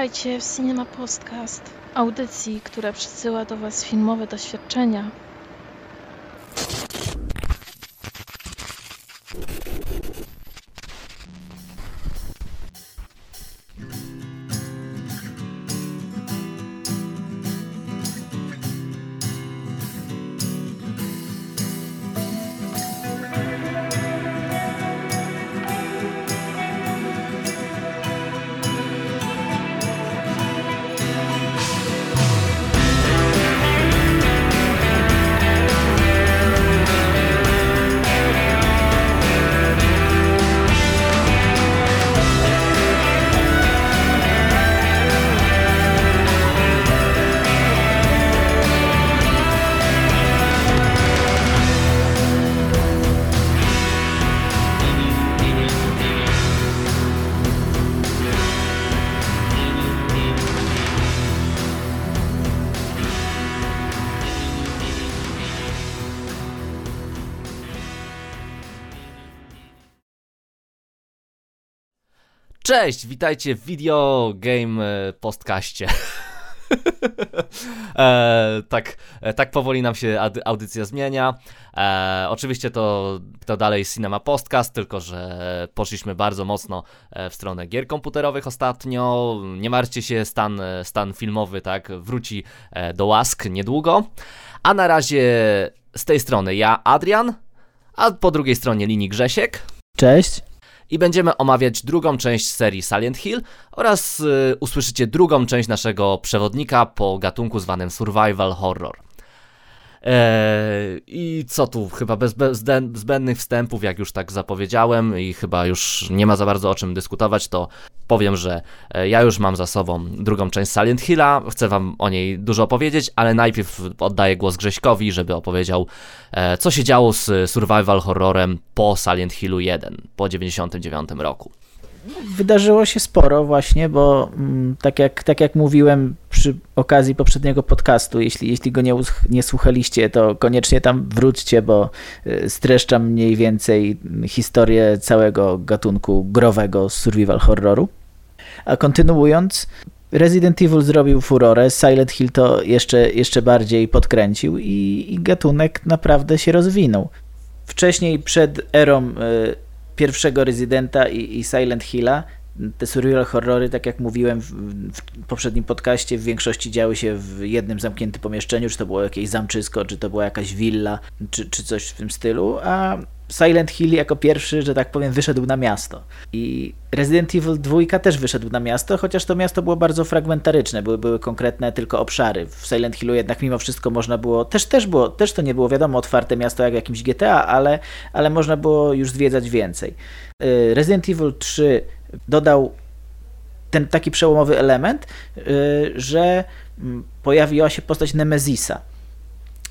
Witajcie w Cinema Podcast, audycji, która przysyła do Was filmowe doświadczenia. Cześć, witajcie w Video Game e, Postkaście. e, tak, e, tak powoli nam się audycja zmienia. E, oczywiście to, to dalej Cinema Podcast, tylko że poszliśmy bardzo mocno e, w stronę gier komputerowych ostatnio. Nie martwcie się, stan, stan filmowy tak wróci do łask niedługo. A na razie z tej strony ja, Adrian, a po drugiej stronie linii Grzesiek. Cześć i będziemy omawiać drugą część serii Silent Hill oraz y, usłyszycie drugą część naszego przewodnika po gatunku zwanym Survival Horror. Eee, I co tu, chyba bez, bez zbędnych wstępów, jak już tak zapowiedziałem, i chyba już nie ma za bardzo o czym dyskutować, to powiem, że e, ja już mam za sobą drugą część Silent Hilla, chcę wam o niej dużo opowiedzieć, ale najpierw oddaję głos Grześkowi, żeby opowiedział, e, co się działo z survival horrorem po Silent Hillu 1, po 99 roku wydarzyło się sporo właśnie, bo mm, tak jak, tak jak mówiłem przy okazji poprzedniego podcastu, jeśli, jeśli go nie, nie słuchaliście, to koniecznie tam wróćcie, bo y, streszczam mniej więcej historię całego gatunku growego survival horroru. A kontynuując, Resident Evil zrobił furorę, Silent Hill to jeszcze, jeszcze bardziej podkręcił i, i gatunek naprawdę się rozwinął. Wcześniej przed erą y, pierwszego Rezydenta i, i Silent Hilla te surreal horrory, tak jak mówiłem w, poprzednim podcaście, w większości działy się w jednym zamkniętym pomieszczeniu, czy to było jakieś zamczysko, czy to była jakaś willa, czy, czy coś w tym stylu, a Silent Hill jako pierwszy, że tak powiem, wyszedł na miasto. I Resident Evil 2 też wyszedł na miasto, chociaż to miasto było bardzo fragmentaryczne, były, były konkretne tylko obszary. W Silent Hillu jednak mimo wszystko można było, też, też, było, też to nie było wiadomo otwarte miasto jak w jakimś GTA, ale, ale można było już zwiedzać więcej. Y, Resident Evil 3 dodał ten taki przełomowy element, y, że mm, pojawiła się postać Nemezisa.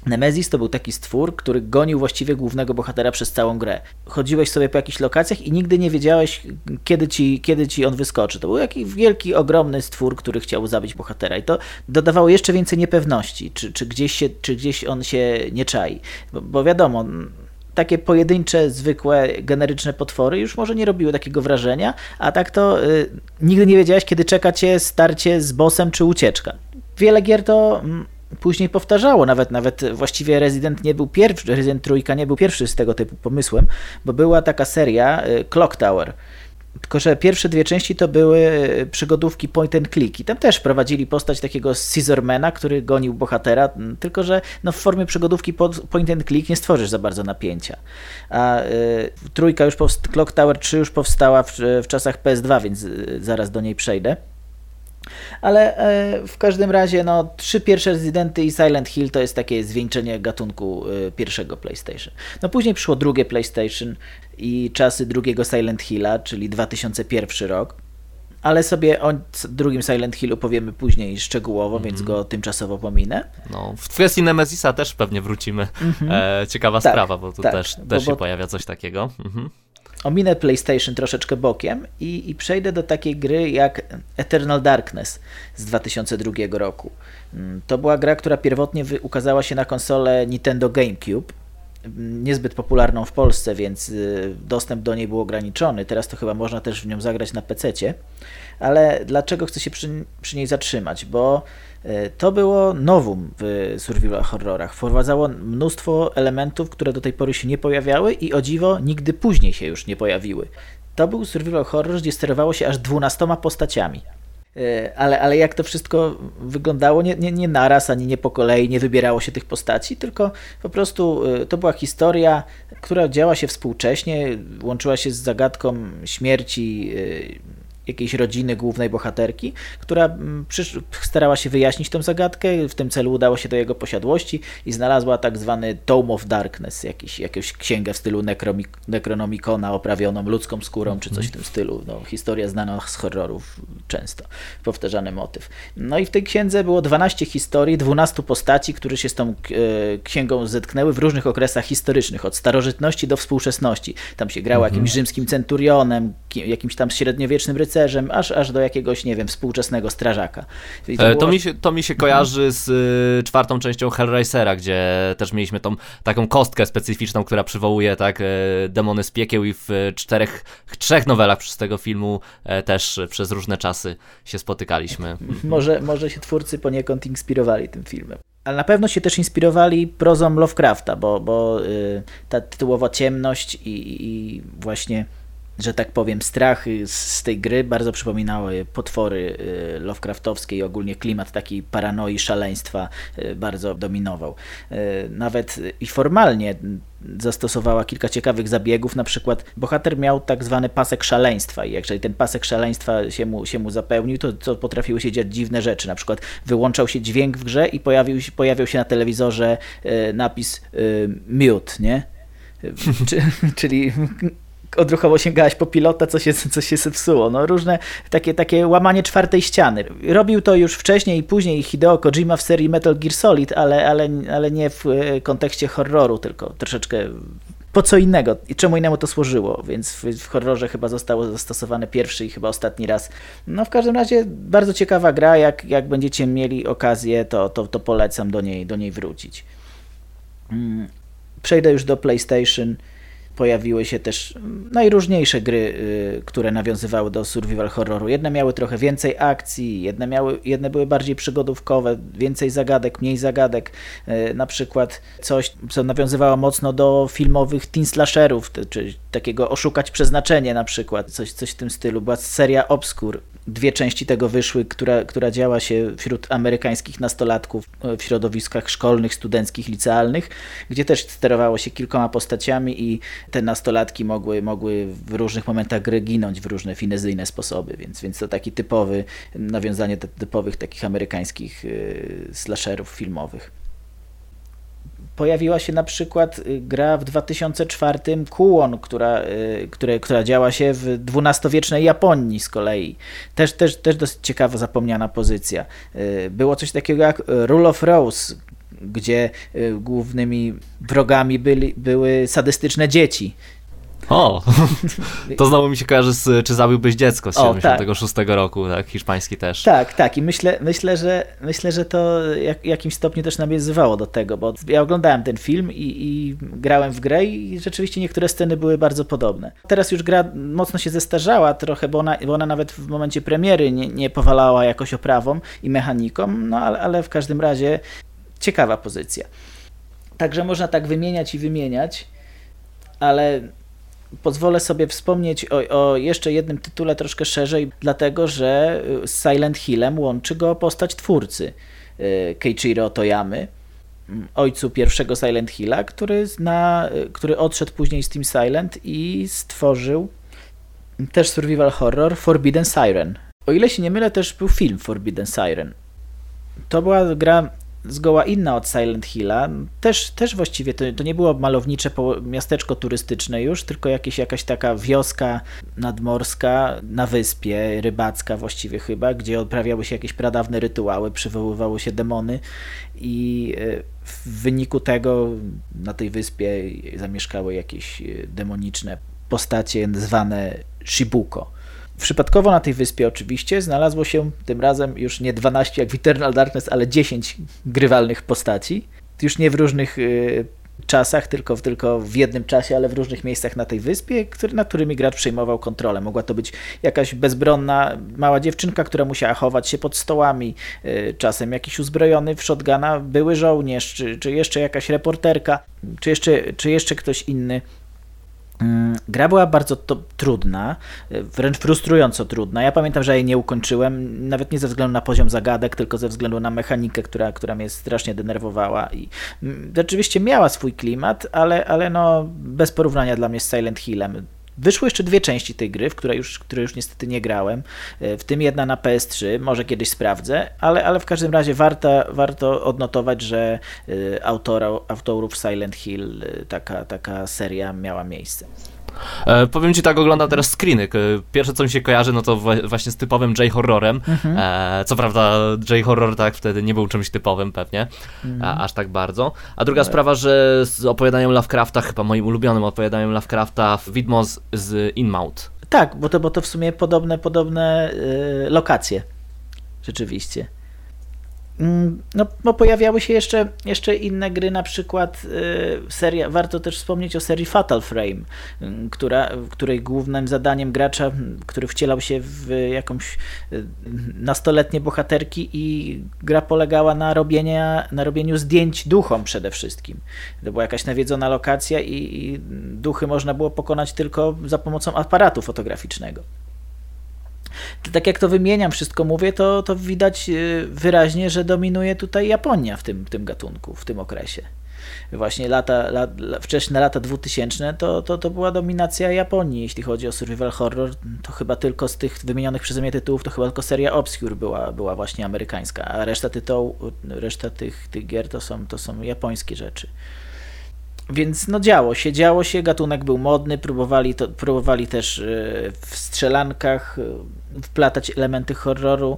Nemezis to był taki stwór, który gonił właściwie głównego bohatera przez całą grę. Chodziłeś sobie po jakichś lokacjach i nigdy nie wiedziałeś, kiedy ci, kiedy ci on wyskoczy. To był jakiś wielki, ogromny stwór, który chciał zabić bohatera i to dodawało jeszcze więcej niepewności, czy, czy, gdzieś, się, czy gdzieś on się nie czai. Bo, bo wiadomo, takie pojedyncze, zwykłe, generyczne potwory już może nie robiły takiego wrażenia, a tak to y, nigdy nie wiedziałeś, kiedy czeka cię starcie z bossem czy ucieczka. Wiele gier to mm, później powtarzało, nawet nawet właściwie Resident nie był pierwszy, Resident Trójka nie był pierwszy z tego typu pomysłem, bo była taka seria y, Clock Tower, tylko, że pierwsze dwie części to były e, przygodówki point and click i tam też prowadzili postać takiego scissormana, który gonił bohatera, tylko, że no w formie przygodówki point and click nie stworzysz za bardzo napięcia. A y, trójka już, Clock Tower 3 już powstała w, w czasach PS2, więc y, zaraz do niej przejdę. Ale e, w każdym razie, no, trzy pierwsze Residenty i Silent Hill to jest takie zwieńczenie gatunku e, pierwszego PlayStation. No później przyszło drugie PlayStation i czasy drugiego Silent Hilla, czyli 2001 rok. Ale sobie o drugim Silent Hillu powiemy później szczegółowo, mm -hmm. więc go tymczasowo pominę. No, w kwestii Nemezisa też pewnie wrócimy. Mm -hmm. e, ciekawa tak, sprawa, bo tu tak, też, też bo, się bo... pojawia coś takiego. Mm -hmm ominę PlayStation troszeczkę bokiem i, i, przejdę do takiej gry jak Eternal Darkness z 2002 roku. Mm, to była gra, która pierwotnie ukazała się na konsolę Nintendo GameCube niezbyt popularną w Polsce, więc dostęp do niej był ograniczony. Teraz to chyba można też w nią zagrać na PC-cie. Ale dlaczego chcę się przy, przy niej zatrzymać? Bo to było nowum w survival horrorach. Wprowadzało mnóstwo elementów, które do tej pory się nie pojawiały i o dziwo nigdy później się już nie pojawiły. To był survival horror, gdzie sterowało się aż dwunastoma postaciami. E, ale, ale jak to wszystko wyglądało, nie, nie, nie naraz, ani nie po kolei, nie wybierało się tych postaci, tylko po prostu e, to była historia, która działa się współcześnie, łączyła się z zagadką śmierci e, jakiejś rodziny głównej bohaterki, która mm, starała się wyjaśnić tę zagadkę, w tym celu udało się do jego posiadłości i znalazła tak zwany Tome of Darkness, jakiś, jakąś księgę w stylu Necronomicona oprawioną ludzką skórą, czy coś w tym stylu. No, historia znana z horrorów często, powtarzany motyw. No i w tej księdze było 12 historii, 12 postaci, które się z tą e, księgą zetknęły w różnych okresach historycznych, od starożytności do współczesności. Tam się grało mhm. jakimś rzymskim centurionem, jakimś tam średniowiecznym rycerzem, rycerzem, aż, aż do jakiegoś, nie wiem, współczesnego strażaka. To, e, było... to, mi się, to mi się kojarzy z y, czwartą częścią Hellraisera, gdzie też mieliśmy tą taką kostkę specyficzną, która przywołuje tak y, demony z piekieł i w czterech, trzech nowelach przez tego filmu y, też przez różne czasy się spotykaliśmy. Może, może się twórcy poniekąd inspirowali tym filmem. Ale na pewno się też inspirowali prozą Lovecrafta, bo, bo ta tytułowa ciemność i, i właśnie że tak powiem, strachy z tej gry bardzo przypominały potwory y, Lovecraftowskie i ogólnie klimat takiej paranoi, szaleństwa y, bardzo dominował. Y, nawet i formalnie zastosowała kilka ciekawych zabiegów, na przykład bohater miał tak zwany pasek szaleństwa i jeżeli ten pasek szaleństwa się mu, się mu zapełnił, to, to potrafiły się dziać dziwne rzeczy, na przykład wyłączał się dźwięk w grze i pojawił, pojawiał się na telewizorze napis mute, nie? czyli odruchowo sięgałaś po pilota, co się, co się zepsuło. No różne takie, takie łamanie czwartej ściany. Robił to już wcześniej i później Hideo Kojima w serii Metal Gear Solid, ale, ale, ale nie w e, kontekście horroru, tylko troszeczkę po co innego i czemu innemu to służyło, więc w, w, horrorze chyba zostało zastosowane pierwszy i chyba ostatni raz. No w każdym razie bardzo ciekawa gra, jak, jak będziecie mieli okazję, to, to, to polecam do niej, do niej wrócić. Mm, przejdę już do PlayStation pojawiły się też najróżniejsze gry, y, które nawiązywały do survival horroru. Jedne miały trochę więcej akcji, jedne, miały, jedne były bardziej przygodówkowe, więcej zagadek, mniej zagadek. Y, na przykład coś, co nawiązywało mocno do filmowych teen slasherów, czy takiego oszukać przeznaczenie na przykład, coś, coś w tym stylu. Była seria Obscure, dwie części tego wyszły, która, która działa się wśród amerykańskich nastolatków e, w środowiskach szkolnych, studenckich, licealnych, gdzie też sterowało się kilkoma postaciami i te nastolatki mogły, mogły w różnych momentach gry ginąć w różne finezyjne sposoby, więc, więc to taki typowy, nawiązanie do typowych takich amerykańskich e, slasherów filmowych pojawiła się na przykład y, gra w 2004 Kuon, która, y, które, która działa się w XII-wiecznej Japonii z kolei. Też, też, też dosyć ciekawa, zapomniana pozycja. Y, było coś takiego jak Rule of Rose, gdzie głównymi wrogami byli, były sadystyczne dzieci. O, to znowu mi się kojarzy z Czy zabiłbyś dziecko z 76 tak. roku, tak? Hiszpański też. Tak, tak i myślę, myślę, że, myślę, że to jak, jakimś stopniu też nawiązywało do tego, bo ja oglądałem ten film i, i, grałem w grę i rzeczywiście niektóre sceny były bardzo podobne. Teraz już gra mocno się zestarzała trochę, bo ona, bo ona nawet w momencie premiery nie, nie powalała jakoś oprawą i mechaniką, no ale, ale w każdym razie ciekawa pozycja. Także można tak wymieniać i wymieniać, ale pozwolę sobie wspomnieć o, o, jeszcze jednym tytule troszkę szerzej, dlatego że z Silent Hillem łączy go postać twórcy y, Keiichiro Toyamy, mm, ojcu pierwszego Silent Hilla, który, zna, y, który odszedł później z Team Silent i stworzył też survival horror Forbidden Siren. O ile się nie mylę, też był film Forbidden Siren. To była gra zgoła inna od Silent Hilla. Też, też właściwie to, to nie było malownicze miasteczko turystyczne już, tylko jakieś, jakaś taka wioska nadmorska na wyspie, rybacka właściwie chyba, gdzie odprawiały się jakieś pradawne rytuały, przywoływały się demony i e, w wyniku tego na tej wyspie zamieszkały jakieś e, demoniczne postacie zwane Shibuko Przypadkowo na tej wyspie oczywiście znalazło się tym razem już nie 12 jak w Eternal Darkness, ale 10 grywalnych postaci. Już nie w różnych y, czasach, tylko, tylko w jednym czasie, ale w różnych miejscach na tej wyspie, który, nad którymi gracz przejmował kontrolę. Mogła to być jakaś bezbronna mała dziewczynka, która musiała chować się pod stołami, y, czasem jakiś uzbrojony w shotguna były żołnierz, czy, czy jeszcze jakaś reporterka, czy jeszcze, czy jeszcze ktoś inny. Mm, Gra była bardzo to, trudna, y, wręcz frustrująco trudna. Ja pamiętam, że jej nie ukończyłem, nawet nie ze względu na poziom zagadek, tylko ze względu na mechanikę, która, która mnie strasznie denerwowała. I mm, rzeczywiście miała swój klimat, ale, ale no, bez porównania dla mnie z Silent Hillem. Wyszły jeszcze dwie części tej gry, w które już, które już niestety nie grałem, y, w tym jedna na PS3, może kiedyś sprawdzę, ale, ale w każdym razie warto, warto odnotować, że y, autora, autorów Silent Hill y, taka, taka seria miała miejsce. E, powiem ci tak, oglądam teraz screeny. Pierwsze co mi się kojarzy, no to właśnie z typowym J-horrorem. E, co prawda J-horror tak wtedy nie był czymś typowym pewnie, a, aż tak bardzo. A druga sprawa, że z opowiadaniem Lovecrafta, chyba moim ulubionym opowiadaniem Lovecrafta, Widmo z, z Inmouth. Tak, bo to, bo to w sumie podobne, podobne y, lokacje. Rzeczywiście. Mm, No, bo pojawiały się jeszcze, jeszcze inne gry, na przykład y, seria, warto też wspomnieć o serii Fatal Frame, y, która, której głównym zadaniem gracza, który wcielał się w jakąś y, nastoletnie bohaterki i gra polegała na, robienia, na robieniu zdjęć duchom przede wszystkim. To była jakaś nawiedzona lokacja i, i duchy można było pokonać tylko za pomocą aparatu fotograficznego. Tak jak to wymieniam, wszystko mówię, to, to widać y, wyraźnie, że dominuje tutaj Japonia w tym, tym gatunku, w tym okresie. Właśnie lata, lat, wcześne lata 2000 to, to, to była dominacja Japonii, jeśli chodzi o survival horror, to chyba tylko z tych wymienionych przeze mnie tytułów, to chyba tylko seria Obscure była, była właśnie amerykańska, a reszta tytułów, reszta tych, tych gier to są, to są japońskie rzeczy. Więc no działo się, działo się, gatunek był modny, próbowali, to, próbowali też e, w strzelankach e, wplatać elementy horroru.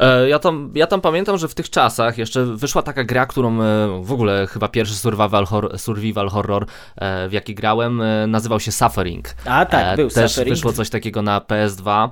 E, Ja tam, ja tam pamiętam, że w tych czasach jeszcze wyszła taka gra, którą w ogóle chyba pierwszy survival, hor survival horror, w jaki grałem, nazywał się Suffering. A tak, był Też Suffering. wyszło coś takiego na PS2.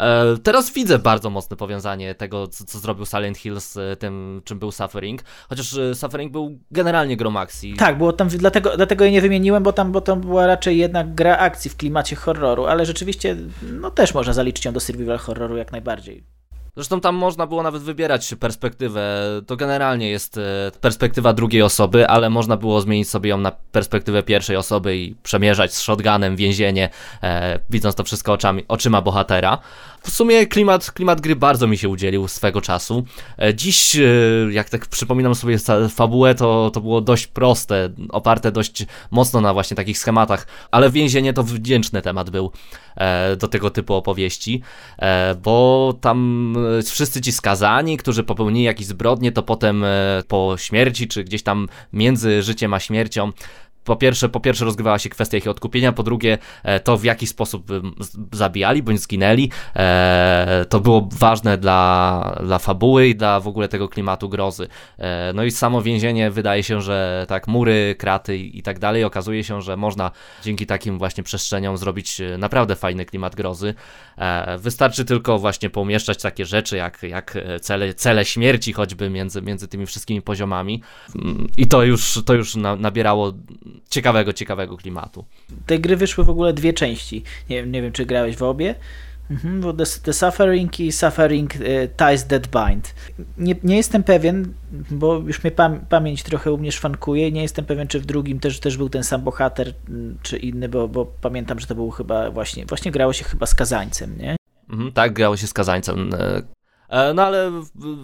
E, Teraz widzę bardzo mocne powiązanie tego, co, co zrobił Silent Hill z e, tym, czym był Suffering. Chociaż e, Suffering był generalnie grą akcji. Tak, było tam, dlatego, dlatego jej nie wymieniłem, bo tam, bo tam była raczej jednak gra akcji w klimacie horroru, ale rzeczywiście no też można zaliczyć ją do survival horroru jak najbardziej. Zresztą tam można było nawet wybierać perspektywę. To generalnie jest e, perspektywa drugiej osoby, ale można było zmienić sobie ją na perspektywę pierwszej osoby i przemierzać z shotgunem więzienie, e, widząc to wszystko oczami, oczyma bohatera. W sumie klimat, klimat gry bardzo mi się udzielił swego czasu. E, Dziś, e, jak tak przypominam sobie fabułę, to, to było dość proste, oparte dość mocno na właśnie takich schematach, ale więzienie to wdzięczny temat był e, do tego typu opowieści, bo tam wszyscy ci skazani, którzy popełnili jakieś zbrodnie, to potem po śmierci, czy gdzieś tam między życiem a śmiercią, po pierwsze, po pierwsze rozgrywała się kwestia ich odkupienia, po drugie e, to w jaki sposób zabijali bądź zginęli. E, to było ważne dla, dla fabuły i dla w ogóle tego klimatu grozy. E, no i samo więzienie wydaje się, że tak mury, kraty i, tak dalej. Okazuje się, że można dzięki takim właśnie przestrzeniom zrobić naprawdę fajny klimat grozy. Wystarczy tylko właśnie poumieszczać takie rzeczy jak, jak cele, cele śmierci choćby między, między tymi wszystkimi poziomami Mm, i to już, to już na, nabierało ciekawego, ciekawego klimatu. Tej gry wyszły w ogóle dwie części. Nie, wiem- nie wiem, czy grałeś w obie. Mhm, bo The, The Suffering i Suffering e, Ties That Bind. Nie, nie jestem pewien, bo już mnie pam pamięć trochę u mnie szwankuje. Nie jestem pewien, czy w drugim też, też był ten sam bohater, czy inny, bo, bo pamiętam, że to był chyba właśnie, właśnie grało się chyba z kazańcem, nie? Mhm, tak, grało się z kazańcem. E, No ale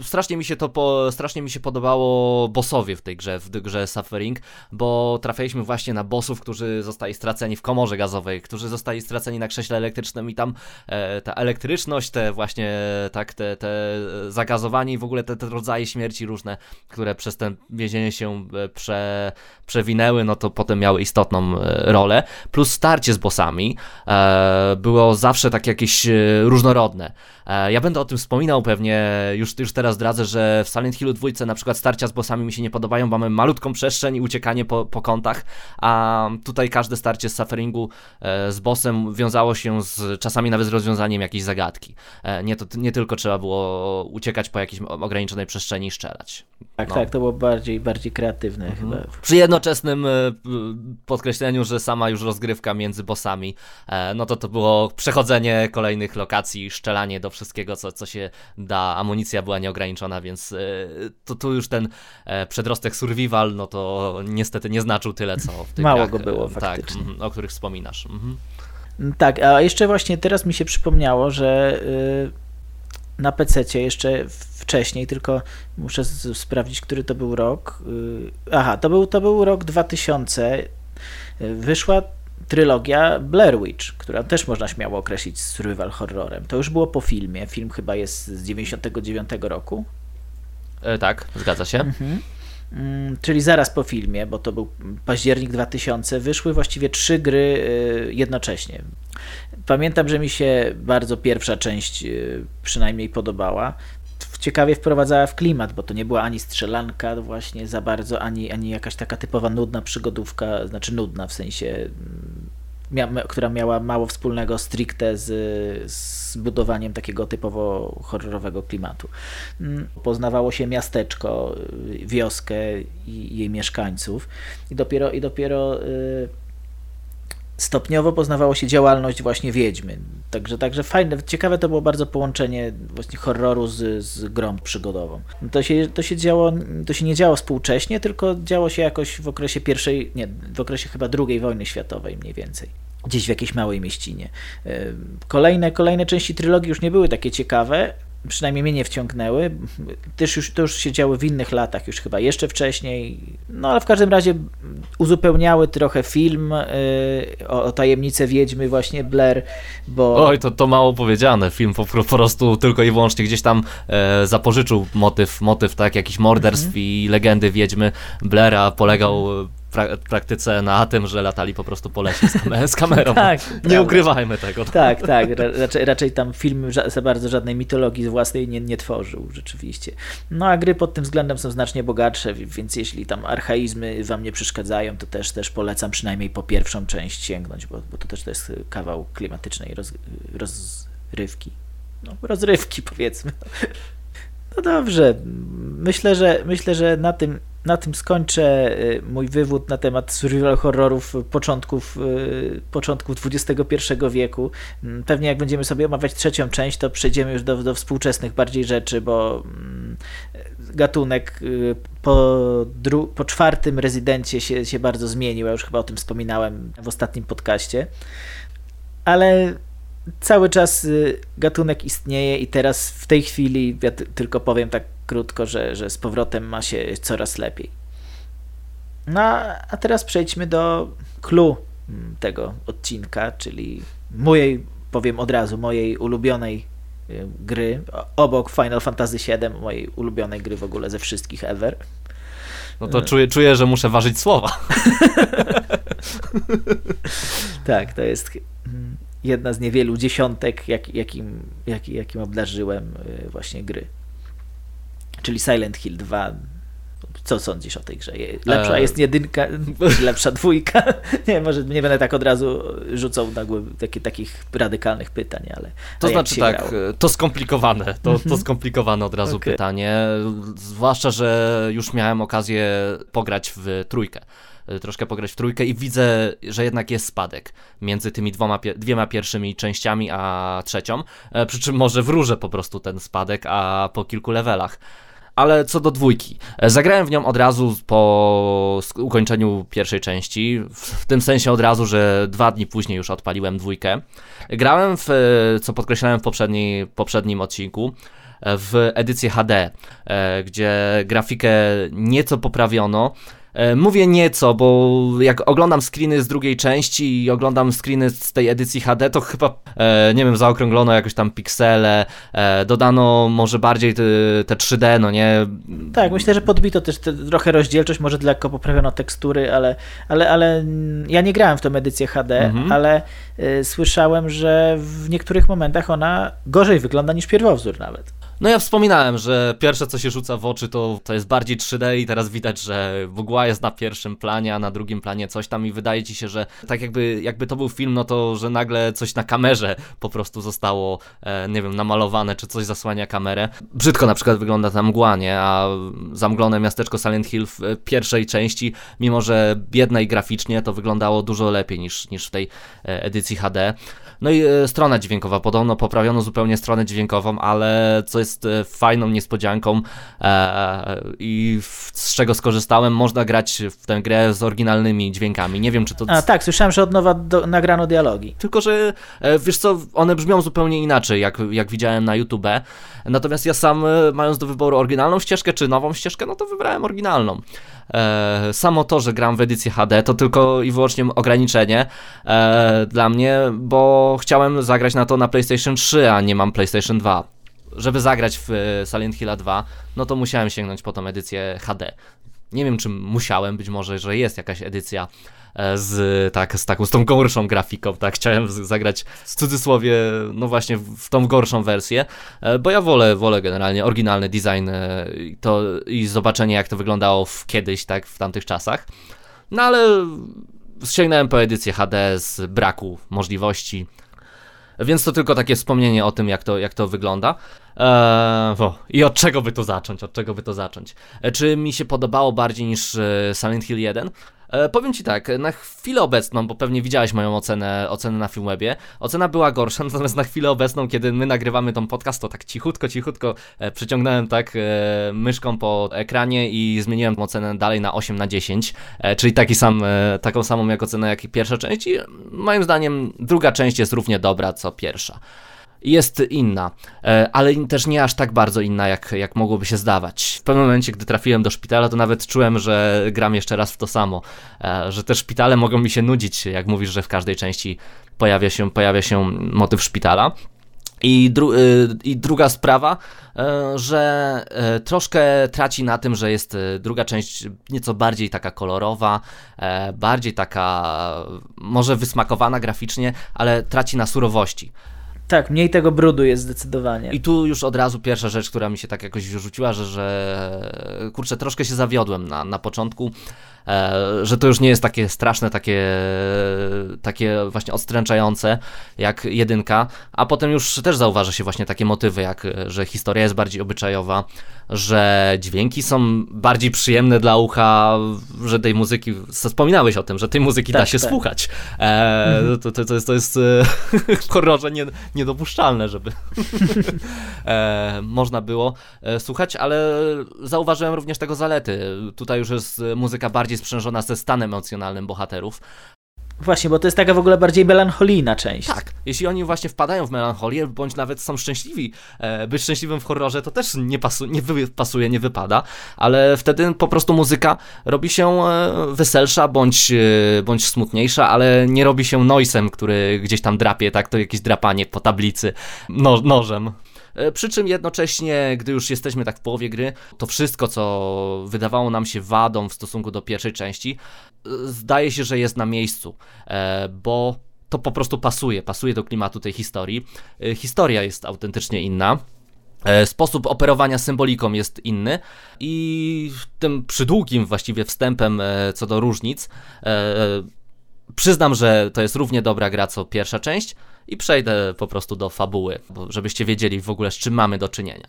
strasznie mi się to po, strasznie mi się podobało bossowie w tej grze, w tej grze Suffering, bo trafialiśmy właśnie na bossów, którzy zostali straceni w komorze gazowej, którzy zostali straceni na krześle elektrycznym i tam e, ta elektryczność, te właśnie tak, te, te zagazowanie i w ogóle te, te rodzaje śmierci różne, które przez ten więzienie się e, prze, przewinęły, no to potem miały istotną e, rolę, plus starcie z bossami e, było zawsze tak jakieś różnorodne. E, ja będę o tym wspominał pewnie już, już teraz zdradzę, że w Silent Hillu dwójce na przykład starcia z bossami mi się nie podobają, bo mamy malutką przestrzeń i uciekanie po, po kątach, a tutaj każde starcie z sufferingu e, z bossem wiązało się z czasami nawet z rozwiązaniem jakiejś zagadki. E, nie, to, nie tylko trzeba było uciekać po jakiejś ograniczonej przestrzeni i strzelać. Tak, No. tak, to było bardziej, bardziej kreatywne chyba. Przy jednoczesnym podkreśleniu, że sama już rozgrywka między bossami, no to to było przechodzenie kolejnych lokacji, szczelanie do wszystkiego, co, co się da. Amunicja była nieograniczona, więc e, to tu już ten e, przedrostek survival, no to niestety nie znaczył tyle, co w tych Mało grach, go było e, tak, faktycznie. mhm, o których wspominasz. Mhm. Tak, a jeszcze właśnie teraz mi się przypomniało, że y, na PC jeszcze wcześniej, tylko muszę sprawdzić, który to był rok. Y, Aha, to był, to był rok 2000. Y, Wyszła trylogia Blair Witch, która też można śmiało określić survival horrorem. To już było po filmie. Film chyba jest z 99 roku. E, tak, zgadza się. Mhm. Mm, Czyli zaraz po filmie, bo to był październik 2000, wyszły właściwie trzy gry y, jednocześnie. Pamiętam, że mi się bardzo pierwsza część y, przynajmniej podobała. Ciekawie wprowadzała w klimat, bo to nie była ani strzelanka właśnie za bardzo, ani, ani jakaś taka typowa nudna przygodówka, znaczy nudna w sensie, mm, mia- która miała mało wspólnego stricte z, z budowaniem takiego typowo horrorowego klimatu. Mm, Poznawało się miasteczko, y, wioskę i jej mieszkańców i dopiero, i dopiero y, stopniowo poznawało się działalność właśnie Wiedźmy. Także, także fajne, ciekawe to było bardzo połączenie właśnie horroru z, z grą przygodową. To się, to, się działo, to się nie działo współcześnie, tylko działo się jakoś w okresie pierwszej, nie, w okresie chyba drugiej wojny światowej mniej więcej. Gdzieś w jakiejś małej mieścinie. Kolejne, kolejne części trylogii już nie były takie ciekawe, przynajmniej mnie nie wciągnęły. Też już, to już się działy w innych latach, już chyba jeszcze wcześniej. No ale w każdym razie uzupełniały trochę film y, o, o tajemnice wiedźmy właśnie Blair, bo... Oj, to, to mało powiedziane. Film po, po prostu tylko i wyłącznie gdzieś tam e, zapożyczył motyw, motyw tak, jakichś morderstw Mhm. i legendy wiedźmy Blaira polegał e, pra, praktyce na tym, że latali po prostu po lesie z, kamer- z kamerą. Tak, Nie prawda. ukrywajmy tego. Tak, tak. Ra, raczej, raczej tam film za bardzo żadnej mitologii własnej nie, nie tworzył, rzeczywiście. No a gry pod tym względem są znacznie bogatsze, wi- więc jeśli tam archaizmy wam nie przeszkadzają, to też, też polecam przynajmniej po pierwszą część sięgnąć, bo, bo to też to jest kawał klimatycznej roz, rozrywki. No, rozrywki powiedzmy. No dobrze. Myślę, że myślę, że na tym, na tym skończę y, mój wywód na temat survival horrorów początków, y, początków XXI wieku. Mm, Pewnie jak będziemy sobie omawiać trzecią część, to przejdziemy już do, do współczesnych bardziej rzeczy, bo mm, gatunek y, po, po czwartym rezydencie się, się bardzo zmienił. Ja już chyba o tym wspominałem w ostatnim podcaście. Ale cały czas gatunek istnieje i teraz w tej chwili, ja ty- tylko powiem tak krótko, że, że z powrotem ma się coraz lepiej. No a teraz przejdźmy do clue mm, tego odcinka, czyli mojej, powiem od razu, mojej ulubionej y, gry, obok Final Fantasy VII, mojej ulubionej gry w ogóle ze wszystkich ever. No to czuję, czuję, że muszę ważyć słowa. Tak, to jest mm, jedna z niewielu dziesiątek, jak, jakim, jak, jakim obdarzyłem y, właśnie gry. Czyli Silent Hill 2. Co sądzisz o tej grze? Lepsza Eee. jest jedynka, lepsza dwójka? Nie, może nie będę tak od razu rzucał na głowę taki, takich radykalnych pytań, ale. To znaczy tak, grało? to skomplikowane, to, to skomplikowane od razu Okej. pytanie, zwłaszcza, że już miałem okazję pograć w trójkę, troszkę pograć w trójkę i widzę, że jednak jest spadek między tymi dwoma, dwiema pierwszymi częściami a trzecią, e, przy czym może wróżę po prostu ten spadek, a po kilku levelach. Ale co do dwójki, e, zagrałem w nią od razu po ukończeniu pierwszej części, w- tym sensie od razu, że dwa dni później już odpaliłem dwójkę. Grałem w, e, co podkreślałem w poprzedniej, poprzednim odcinku, e, w edycję HD, gdzie grafikę nieco poprawiono. E, Mówię nieco, bo jak oglądam screeny z drugiej części i oglądam screeny z tej edycji HD, to chyba, e, nie wiem, zaokrąglono jakoś tam piksele, e, dodano może bardziej te, te 3D, no nie? Tak, myślę, że podbito też te, trochę rozdzielczość, może lekko poprawiono tekstury, ale, ale, ale ja nie grałem w tą edycję HD, Mhm. ale y, słyszałem, że w niektórych momentach ona gorzej wygląda niż pierwowzór nawet. No ja wspominałem, że pierwsze co się rzuca w oczy to, to jest bardziej 3D i teraz widać, że mgła jest na pierwszym planie, a na drugim planie coś tam i wydaje ci się, że tak jakby, jakby to był film, no to że nagle coś na kamerze po prostu zostało, e, nie wiem, namalowane, czy coś zasłania kamerę. Brzydko na przykład wygląda ta mgła, nie? A zamglone miasteczko Silent Hill w pierwszej części, mimo że biedne i graficznie, to wyglądało dużo lepiej niż, niż w tej e, edycji HD. No i e, strona dźwiękowa, podobno poprawiono zupełnie stronę dźwiękową, ale co jest e, fajną niespodzianką e, i z czego skorzystałem, można grać w tę grę z oryginalnymi dźwiękami. Nie wiem, czy to... A tak, słyszałem, że od nowa do, nagrano dialogi. Tylko, że wiesz co, one brzmią zupełnie inaczej, jak, jak widziałem na YouTube. Natomiast ja sam, mając do wyboru oryginalną ścieżkę czy nową ścieżkę, no to wybrałem oryginalną. E, samo to, że gram w edycję HD, to tylko i wyłącznie ograniczenie e, dla mnie, bo chciałem zagrać na to na PlayStation 3, a nie mam PlayStation 2. Żeby zagrać w e, Silent Hill 2, no to musiałem sięgnąć po tą edycję HD. Nie wiem, czy musiałem, być może, że jest jakaś edycja z, tak, z taką, z tą gorszą grafiką, tak, chciałem zagrać w cudzysłowie, no właśnie w tą gorszą wersję, e, bo ja wolę, wolę generalnie oryginalny design e, to, i zobaczenie jak to wyglądało w, kiedyś, tak, w tamtych czasach, no ale sięgnąłem po edycję HD z braku możliwości, więc to tylko takie wspomnienie o tym, jak to, jak to wygląda. Eee, I od czego by to zacząć? Od czego by to zacząć? czy mi się podobało bardziej niż Silent Hill 1? E, powiem Ci tak, na chwilę obecną, bo pewnie widziałeś moją ocenę, ocenę na Filmwebie, ocena była gorsza, natomiast na chwilę obecną, kiedy my nagrywamy tą podcast, to tak cichutko, cichutko e, przyciągnąłem tak e, myszką po ekranie i zmieniłem ocenę dalej na 8 na 10, e, czyli taki sam, e, taką samą jak ocenę jak i pierwsza część i moim zdaniem druga część jest równie dobra co pierwsza jest inna, e, ale też nie aż tak bardzo inna, jak, jak mogłoby się zdawać. W pewnym momencie, gdy trafiłem do szpitala, to nawet czułem, że gram jeszcze raz w to samo, e, że te szpitale mogą mi się nudzić, jak mówisz, że w każdej części pojawia się, pojawia się motyw szpitala. I, dru e, I, druga sprawa, że troszkę traci na tym, że jest druga część nieco bardziej taka kolorowa, bardziej taka może wysmakowana graficznie, ale traci na surowości. Tak, mniej tego brudu jest zdecydowanie. I tu już od razu pierwsza rzecz, która mi się tak jakoś rzuciła, że, że kurczę, troszkę się zawiodłem na, na początku. E, że to już nie jest takie straszne, takie, takie właśnie odstręczające jak jedynka, a potem już też zauważa się właśnie takie motywy, jak że historia jest bardziej obyczajowa, że dźwięki są bardziej przyjemne dla ucha, że tej muzyki, wspominałeś o tym, że tej muzyki tak, da się tak. słuchać. E, mhm. to, to, to, jest, to jest e, horrorze nie, niedopuszczalne, żeby e, można było e, słuchać, ale zauważyłem również tego zalety. Tutaj już jest muzyka bardziej sprzężona ze stanem emocjonalnym bohaterów. Właśnie, bo to jest taka w ogóle bardziej melancholijna część. Tak, jeśli oni właśnie wpadają w melancholię, bądź nawet są szczęśliwi, e, być szczęśliwym w horrorze to też nie, pasu, nie pasuje, nie wypada, ale wtedy po prostu muzyka robi się e, weselsza, bądź, e, bądź smutniejsza, ale nie robi się noisem, który gdzieś tam drapie, tak, to jakieś drapanie po tablicy no, nożem. E, przy czym jednocześnie, gdy już jesteśmy tak w połowie gry, to wszystko, co wydawało nam się wadą w stosunku do pierwszej części, e, zdaje się, że jest na miejscu, e, bo to po prostu pasuje, pasuje do klimatu tej historii. Historia jest autentycznie inna. Sposób operowania symboliką jest inny i tym przydługim właściwie wstępem co do różnic przyznam, że to jest równie dobra gra co pierwsza część, i przejdę po prostu do fabuły, żebyście wiedzieli w ogóle z czym mamy do czynienia.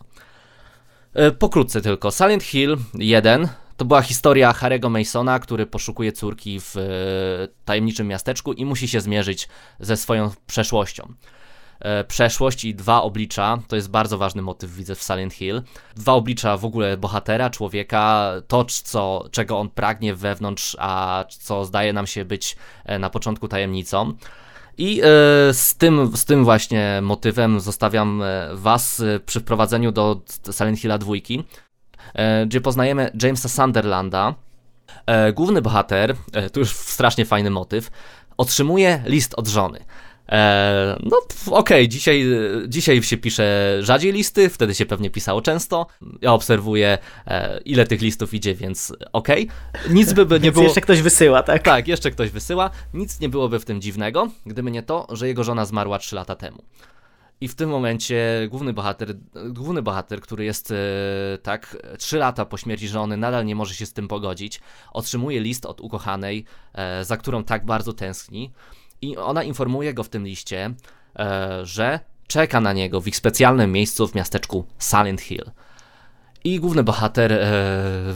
E, pokrótce tylko. Silent Hill 1 to była historia Harry'ego Masona, który poszukuje córki w e, tajemniczym miasteczku i musi się zmierzyć ze swoją przeszłością. E, przeszłość i dwa oblicza, to jest bardzo ważny motyw, widzę w Silent Hill. Dwa oblicza w ogóle bohatera, człowieka, to co, czego on pragnie wewnątrz, a co zdaje nam się być na początku tajemnicą. I e, z tym, z tym właśnie motywem zostawiam e, Was e, przy wprowadzeniu do Silent Hilla 2, gdzie poznajemy Jamesa Sunderlanda. Główny bohater, tu już strasznie fajny motyw, otrzymuje list od żony. E, no okej, okay, dzisiaj, dzisiaj się pisze rzadziej listy, wtedy się pewnie pisało często. Ja obserwuję e, ile tych listów idzie, więc okej. Okay. Nic by, by nie było... jeszcze ktoś wysyła, tak? Tak, jeszcze ktoś wysyła. Nic nie byłoby w tym dziwnego, gdyby nie to, że jego żona zmarła 3 lata temu. I w tym momencie główny bohater, główny bohater, który jest e, tak trzy lata po śmierci żony, nadal nie może się z tym pogodzić, otrzymuje list od ukochanej, za którą tak bardzo tęskni. I ona informuje go w tym liście, e, że czeka na niego w ich specjalnym miejscu w miasteczku Silent Hill. I główny bohater e,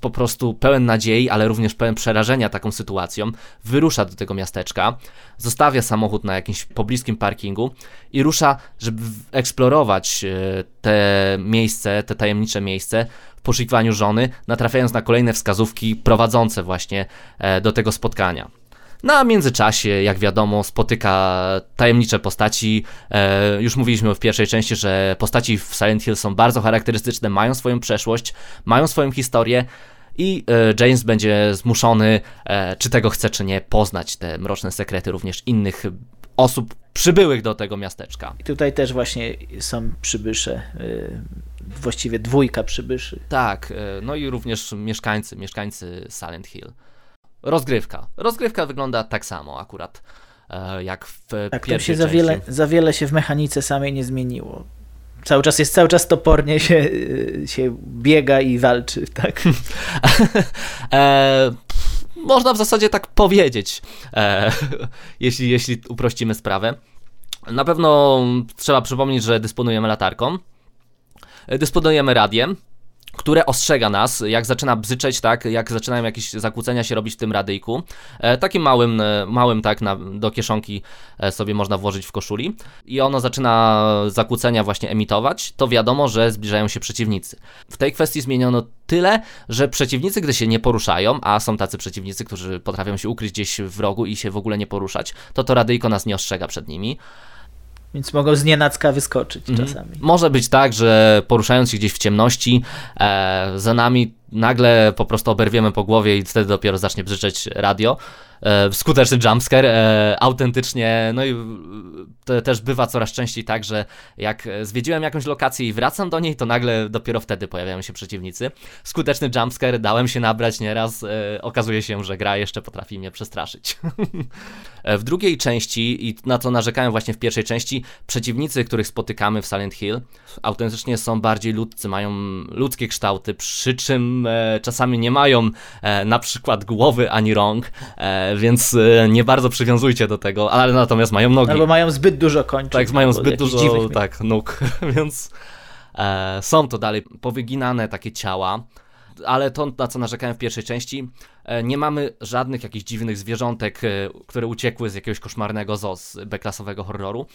po prostu pełen nadziei, ale również pełen przerażenia taką sytuacją, wyrusza do tego miasteczka, zostawia samochód na jakimś pobliskim parkingu i rusza, żeby eksplorować e, te miejsce, te tajemnicze miejsce w poszukiwaniu żony, natrafiając na kolejne wskazówki prowadzące właśnie do tego spotkania. No a w międzyczasie, jak wiadomo, spotyka tajemnicze postaci. E, już mówiliśmy w pierwszej części, że postaci w Silent Hill są bardzo charakterystyczne, mają swoją przeszłość, mają swoją historię. I e, James będzie zmuszony, e, czy tego chce, czy nie, poznać te mroczne sekrety również innych osób przybyłych do tego miasteczka. I tutaj też właśnie są przybysze, y, właściwie dwójka przybyszy. Tak, e, no i również mieszkańcy, mieszkańcy Silent Hill. Rozgrywka. Rozgrywka wygląda tak samo akurat e, jak w Tak, pierwszej się za wiele, za wiele się w mechanice samej nie zmieniło. Cały czas jest, cały czas topornie się, y, się biega i walczy, tak? e, można w zasadzie tak powiedzieć, e, jeśli, jeśli uprościmy sprawę. Na pewno trzeba przypomnieć, że dysponujemy latarką, e, dysponujemy radiem, które ostrzega nas, jak zaczyna bzyczeć, tak, jak zaczynają jakieś zakłócenia się robić w tym radyjku. E, takim małym, e, małym tak, na, do kieszonki e, sobie można włożyć w koszuli i ono zaczyna zakłócenia właśnie emitować, to wiadomo, że zbliżają się przeciwnicy. W tej kwestii zmieniono tyle, że przeciwnicy, gdy się nie poruszają, a są tacy przeciwnicy, którzy potrafią się ukryć gdzieś w rogu i się w ogóle nie poruszać, to to radyjko nas nie ostrzega przed nimi. Więc mogą z nienacka wyskoczyć Mhm. czasami. Może być tak, że poruszając się gdzieś w ciemności, e, za nami nagle po prostu oberwiemy po głowie i wtedy dopiero zacznie brzyczeć radio. E, skuteczny jumpscare, e, autentycznie, no i e, to też bywa coraz częściej tak, że jak zwiedziłem jakąś lokację i wracam do niej, to nagle dopiero wtedy pojawiają się przeciwnicy. Skuteczny jumpscare, dałem się nabrać nieraz, e, okazuje się, że gra jeszcze potrafi mnie przestraszyć. E, W drugiej części, i na co narzekałem właśnie w pierwszej części, przeciwnicy, których spotykamy w Silent Hill, autentycznie są bardziej ludzcy, mają ludzkie kształty, przy czym czasami nie mają e, na przykład głowy ani rąk, e, więc e, nie bardzo przywiązujcie do tego, ale natomiast mają nogi. Albo mają zbyt dużo kończyn. Tak, mają zbyt dużo tak, nóg, więc e, są to dalej powyginane takie ciała, ale to, na co narzekałem w pierwszej części, e, nie mamy żadnych jakichś dziwnych zwierzątek, e, które uciekły z jakiegoś koszmarnego zoo z B-klasowego horroru.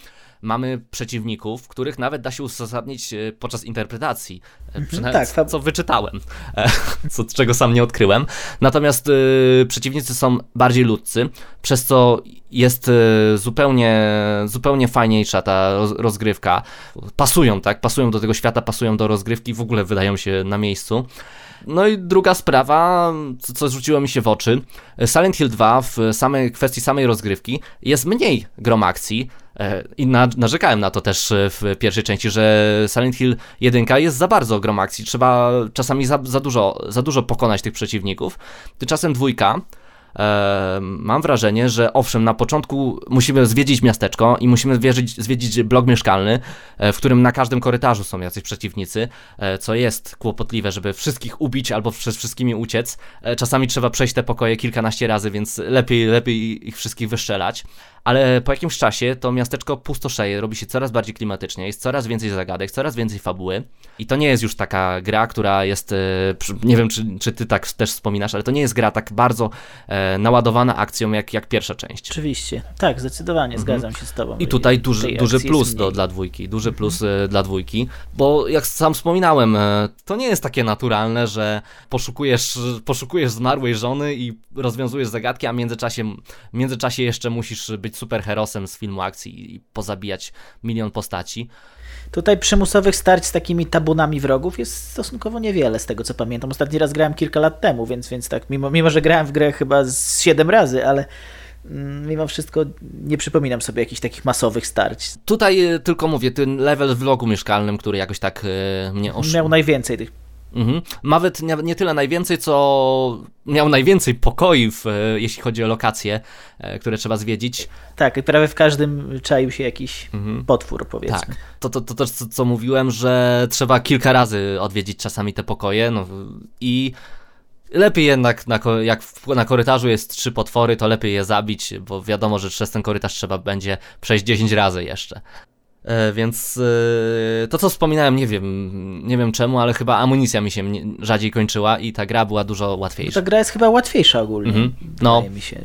Mamy przeciwników, których nawet da się uzasadnić e, podczas interpretacji, e, przynajmniej tak, co wyczytałem, e, co, czego sam nie odkryłem. Natomiast e, przeciwnicy są bardziej ludcy, przez co jest e, zupełnie, zupełnie fajniejsza ta roz, rozgrywka. Pasują, tak? Pasują do tego świata, pasują do rozgrywki, w ogóle wydają się na miejscu. No i druga sprawa, co, co rzuciło mi się w oczy. Silent Hill 2 w samej kwestii samej rozgrywki jest mniej grom akcji. e, I na, narzekałem na to też e, w pierwszej części, że Silent Hill 1 jest za bardzo grom akcji. Trzeba czasami za, za, dużo, za dużo pokonać tych przeciwników. Tymczasem dwójka e, mam wrażenie, że owszem, na początku musimy zwiedzić miasteczko i musimy zwiedzić, zwiedzić blok mieszkalny, e, w którym na każdym korytarzu są jacyś przeciwnicy, e, co jest kłopotliwe, żeby wszystkich ubić albo przez wszystkimi uciec. E, Czasami trzeba przejść te pokoje kilkanaście razy, więc lepiej, lepiej ich wszystkich wyszczelać. Ale po jakimś czasie to miasteczko pustoszeje, robi się coraz bardziej klimatycznie, jest coraz więcej zagadek, coraz więcej fabuły. I to nie jest już taka gra, która jest, e, nie wiem czy, czy ty tak też wspominasz, ale to nie jest gra tak bardzo e, naładowana akcją jak, jak pierwsza część. Oczywiście. Tak, zdecydowanie, zgadzam się z tobą. Mhm. I tutaj duży, duży plus do, dla dwójki, duży plus e, dla dwójki, bo jak sam wspominałem, to nie jest takie naturalne, że poszukujesz, poszukujesz zmarłej żony i rozwiązujesz zagadki, a w międzyczasie, w międzyczasie jeszcze musisz być superherosem z filmu akcji i pozabijać milion postaci. Tutaj przymusowych starć z takimi tabunami wrogów jest stosunkowo niewiele, z tego co pamiętam. Ostatni raz grałem kilka lat temu, więc, więc tak, mimo, mimo że grałem w grę chyba z 7 razy, ale mm, mimo wszystko nie przypominam sobie jakichś takich masowych starć. Tutaj e, tylko mówię, ten level w vlogu mieszkalnym, który jakoś tak e, mnie osz... Miał najwięcej tych Mhm. Nawet nie, nie, tyle najwięcej, co miał najwięcej pokoi, w, e, jeśli chodzi o lokacje, e, które trzeba zwiedzić. Tak, i prawie w każdym czaił się jakiś mhm. potwór, powiedzmy. Tak, to, to, to też co, co, mówiłem, że trzeba kilka razy odwiedzić czasami te pokoje no, i lepiej jednak, na, jak na korytarzu jest trzy potwory, to lepiej je zabić, bo wiadomo, że przez ten korytarz trzeba będzie przejść 10 razy jeszcze. E, więc e, to co wspominałem, nie wiem, nie wiem czemu, ale chyba amunicja mi się rzadziej kończyła i ta gra była dużo łatwiejsza. ta gra jest chyba łatwiejsza ogólnie, mhm. no, mi się,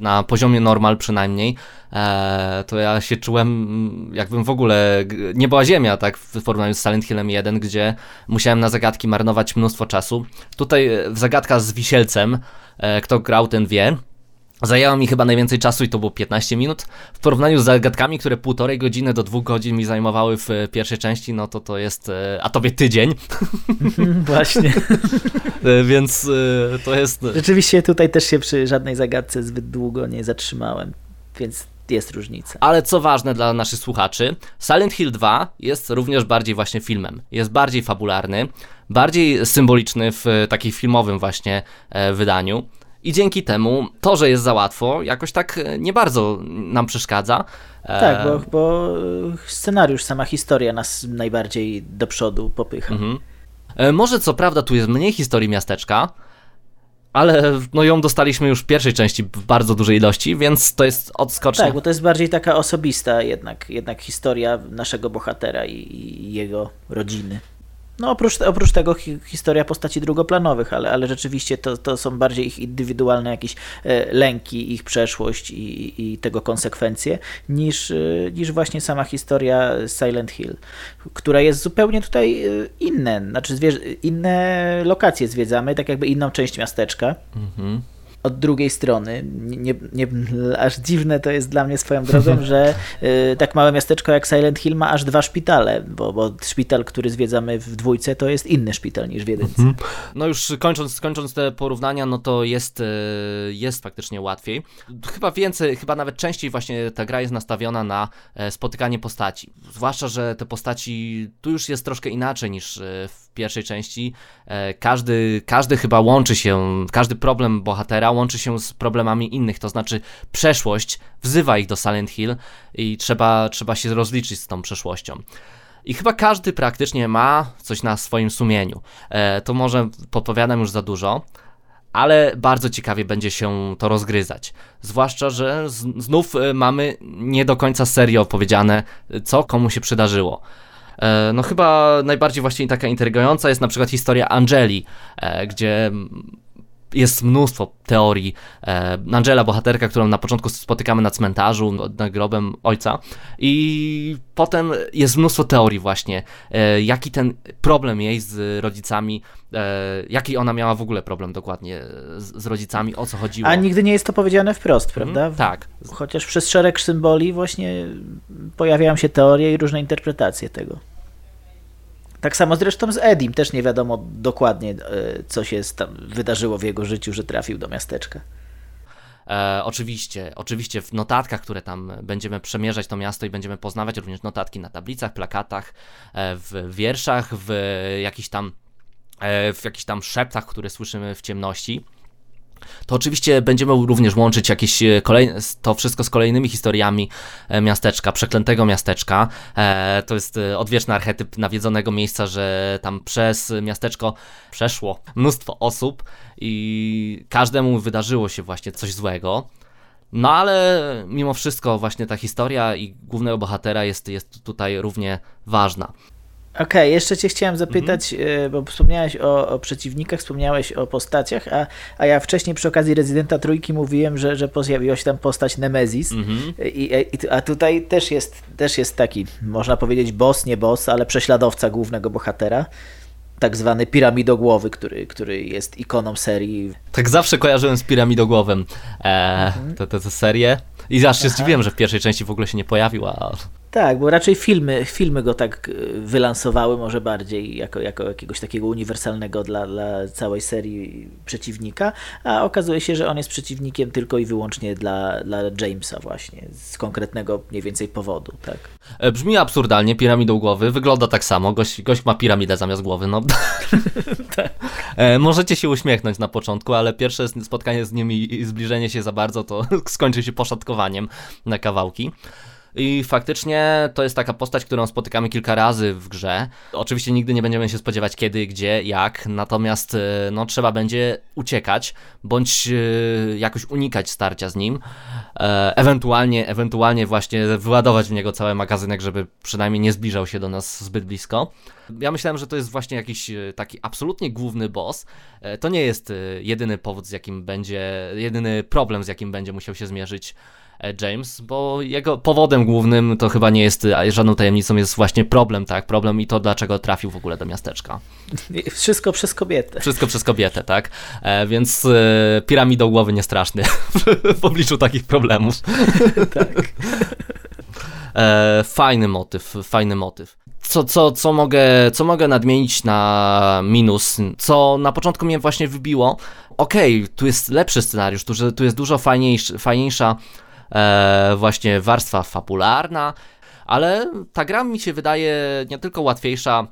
Na poziomie normal przynajmniej, e, to ja się czułem jakbym w ogóle, nie była ziemia, tak, w porównaniu z Silent Hillem 1, gdzie musiałem na zagadki marnować mnóstwo czasu. Tutaj w zagadka z wisielcem, kto grał ten wie, Zajęło mi chyba najwięcej czasu i to było 15 minut. W porównaniu z zagadkami, które półtorej godziny do dwóch godzin mi zajmowały w pierwszej części, no to to jest, e, a tobie tydzień. Właśnie. E, więc e, to jest... Rzeczywiście tutaj też się przy żadnej zagadce zbyt długo nie zatrzymałem, więc jest różnica. Ale co ważne dla naszych słuchaczy, Silent Hill 2 jest również bardziej właśnie filmem. Jest bardziej fabularny, bardziej symboliczny w takim filmowym właśnie wydaniu. I dzięki temu to, że jest za łatwo, jakoś tak e, nie bardzo nam przeszkadza. E, tak, bo, bo scenariusz, sama historia nas najbardziej do przodu popycha. Mhm. E, może co prawda tu jest mniej historii miasteczka, ale no ją dostaliśmy już w pierwszej części w bardzo dużej ilości, więc to jest odskoczne. Tak, bo to jest bardziej taka osobista jednak, jednak historia naszego bohatera i, i jego rodziny. No oprócz, oprócz tego hi, historia postaci drugoplanowych, ale, ale rzeczywiście to, to są bardziej ich indywidualne jakieś e, lęki, ich przeszłość i, i tego konsekwencje, niż, e, niż właśnie sama historia Silent Hill, która jest zupełnie tutaj e, inne, znaczy inne lokacje zwiedzamy, tak jakby inną część miasteczka. Mhm od drugiej strony. Nie, nie, aż dziwne to jest dla mnie swoją drogą, że y, tak małe miasteczko jak Silent Hill ma aż dwa szpitale, bo, bo szpital, który zwiedzamy w dwójce, to jest inny szpital niż w jedynce. Mhm. No już kończąc, kończąc te porównania, no to jest, y, jest faktycznie łatwiej. Chyba więcej, chyba nawet częściej właśnie ta gra jest nastawiona na e, spotykanie postaci. Zwłaszcza, że te postaci tu już jest troszkę inaczej niż e, w pierwszej części. E, każdy, każdy chyba łączy się, każdy problem bohatera łączy się z problemami innych, to znaczy przeszłość wzywa ich do Silent Hill i trzeba, trzeba się rozliczyć z tą przeszłością. I chyba każdy praktycznie ma coś na swoim sumieniu. E, to może podpowiadam już za dużo, ale bardzo ciekawie będzie się to rozgryzać. Zwłaszcza, że znów e, mamy nie do końca serio opowiedziane, co komu się przydarzyło. E, no chyba najbardziej właśnie taka intrygująca jest na przykład historia Angeli, e, gdzie jest mnóstwo teorii. E, Angela, bohaterka, którą na początku spotykamy na cmentarzu, nad grobem ojca, i potem jest mnóstwo teorii, właśnie, jaki ten problem jej z rodzicami, jaki ona miała w ogóle problem dokładnie z, rodzicami, o co chodziło. A nigdy nie jest to powiedziane wprost, mhm, prawda? tak. Chociaż przez szereg symboli właśnie pojawiają się teorie i różne interpretacje tego. Tak samo zresztą z Edim, też nie wiadomo dokładnie, e, co się tam wydarzyło w jego życiu, że trafił do miasteczka. E, oczywiście, oczywiście w notatkach, które tam będziemy przemierzać to miasto i będziemy poznawać również notatki na tablicach, plakatach, e, w wierszach, w jakichś tam, e, w jakichś tam szeptach, które słyszymy w ciemności to oczywiście będziemy również łączyć jakieś e, kolejne, to wszystko z kolejnymi historiami e, miasteczka, przeklętego miasteczka. E, to jest odwieczny archetyp nawiedzonego miejsca, że tam przez miasteczko przeszło mnóstwo osób i każdemu wydarzyło się właśnie coś złego. No ale mimo wszystko właśnie ta historia i głównego bohatera jest, jest tutaj równie ważna. Okej, okay, jeszcze cię chciałem zapytać, mhm. bo wspomniałeś o, o, przeciwnikach, wspomniałeś o postaciach, a, a ja wcześniej przy okazji Rezydenta Trójki mówiłem, że, że pojawiła się tam postać Nemezis, mhm. I, i, a tutaj też jest, też jest taki, można powiedzieć boss, nie boss, ale prześladowca głównego bohatera, tak zwany piramidogłowy, który, który jest ikoną serii. Tak zawsze kojarzyłem z piramidogłowem e, mhm. tę serię i aż się Aha. zdziwiłem, że w pierwszej części w ogóle się nie pojawił, a Tak, bo raczej filmy, filmy go tak e, wylansowały może bardziej jako, jako jakiegoś takiego uniwersalnego dla, dla całej serii przeciwnika, a okazuje się, że on jest przeciwnikiem tylko i wyłącznie dla, dla Jamesa właśnie, z konkretnego mniej więcej powodu, tak. E, brzmi absurdalnie, piramidą głowy, wygląda tak samo, gość, gość ma piramidę zamiast głowy, no. E, możecie się uśmiechnąć na początku, ale pierwsze spotkanie z nim i zbliżenie się za bardzo to skończy się poszatkowaniem na kawałki. I faktycznie to jest taka postać, którą spotykamy kilka razy w grze. Oczywiście nigdy nie będziemy się spodziewać kiedy, gdzie, jak, natomiast e, no, trzeba będzie uciekać, bądź e, jakoś unikać starcia z nim. E, ewentualnie, ewentualnie właśnie wyładować w niego cały magazynek, żeby przynajmniej nie zbliżał się do nas zbyt blisko. Ja myślałem, że to jest właśnie jakiś taki absolutnie główny boss. To nie jest jedyny powód, z jakim będzie, jedyny problem, z jakim będzie musiał się zmierzyć James, bo jego powodem głównym to chyba nie jest żadną tajemnicą, jest właśnie problem, tak? Problem i to, dlaczego trafił w ogóle do miasteczka. Wszystko przez kobietę. Wszystko przez kobietę, tak? E, więc e, piramidą głowy nie straszny w obliczu takich problemów. tak. E, fajny motyw, fajny motyw. Co, co, co, mogę, co mogę nadmienić na minus? Co na początku mnie właśnie wybiło? Okej, okay, tu jest lepszy scenariusz, tu, tu jest dużo fajniejszy, fajniejsza e, właśnie warstwa fabularna, ale ta gra mi się wydaje nie tylko łatwiejsza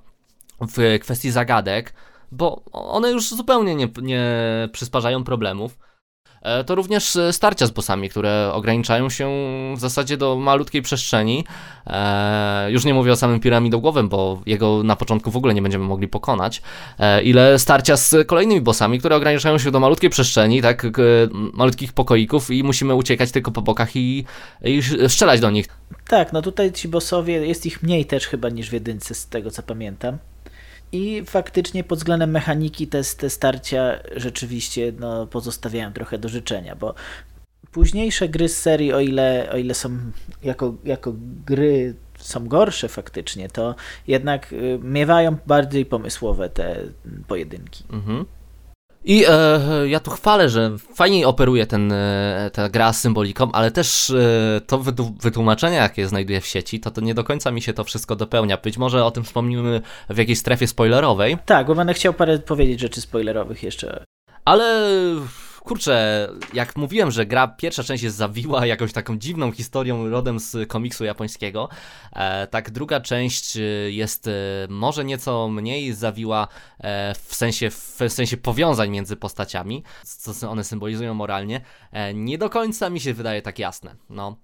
w kwestii zagadek, bo one już zupełnie nie, nie przysparzają problemów. E, to również e, starcia z bossami, które ograniczają się w zasadzie do malutkiej przestrzeni. E, już nie mówię o samym piramidogłowym, bo jego na początku w ogóle nie będziemy mogli pokonać. Ile starcia z kolejnymi bossami, które ograniczają się do malutkiej przestrzeni, tak, malutkich pokoików i musimy uciekać tylko po bokach i, i strzelać do nich. Tak, no tutaj ci bossowie, jest ich mniej też chyba niż w jedynce, z tego co pamiętam. I faktycznie pod względem mechaniki te, te starcia rzeczywiście no, pozostawiają trochę do życzenia, bo późniejsze gry z serii, o ile, o ile są jako, jako gry są gorsze faktycznie, to jednak y, miewają bardziej pomysłowe te pojedynki. Mhm. I e, ja tu chwalę, że fajniej operuje ten, e, ta gra z symboliką, ale też e, to wytłumaczenie, jakie znajduję w sieci, to, to nie do końca mi się to wszystko dopełnia. Być może o tym wspomnimy w jakiejś strefie spoilerowej. Tak, bo będę chciał parę powiedzieć rzeczy spoilerowych jeszcze. Ale kurczę, jak mówiłem, że gra pierwsza część jest zawiła jakąś taką dziwną historią rodem z komiksu japońskiego, e, tak druga część e, jest e, może nieco mniej zawiła w, sensie, w sensie powiązań między postaciami, co one symbolizują moralnie, nie do końca mi się wydaje tak jasne. No.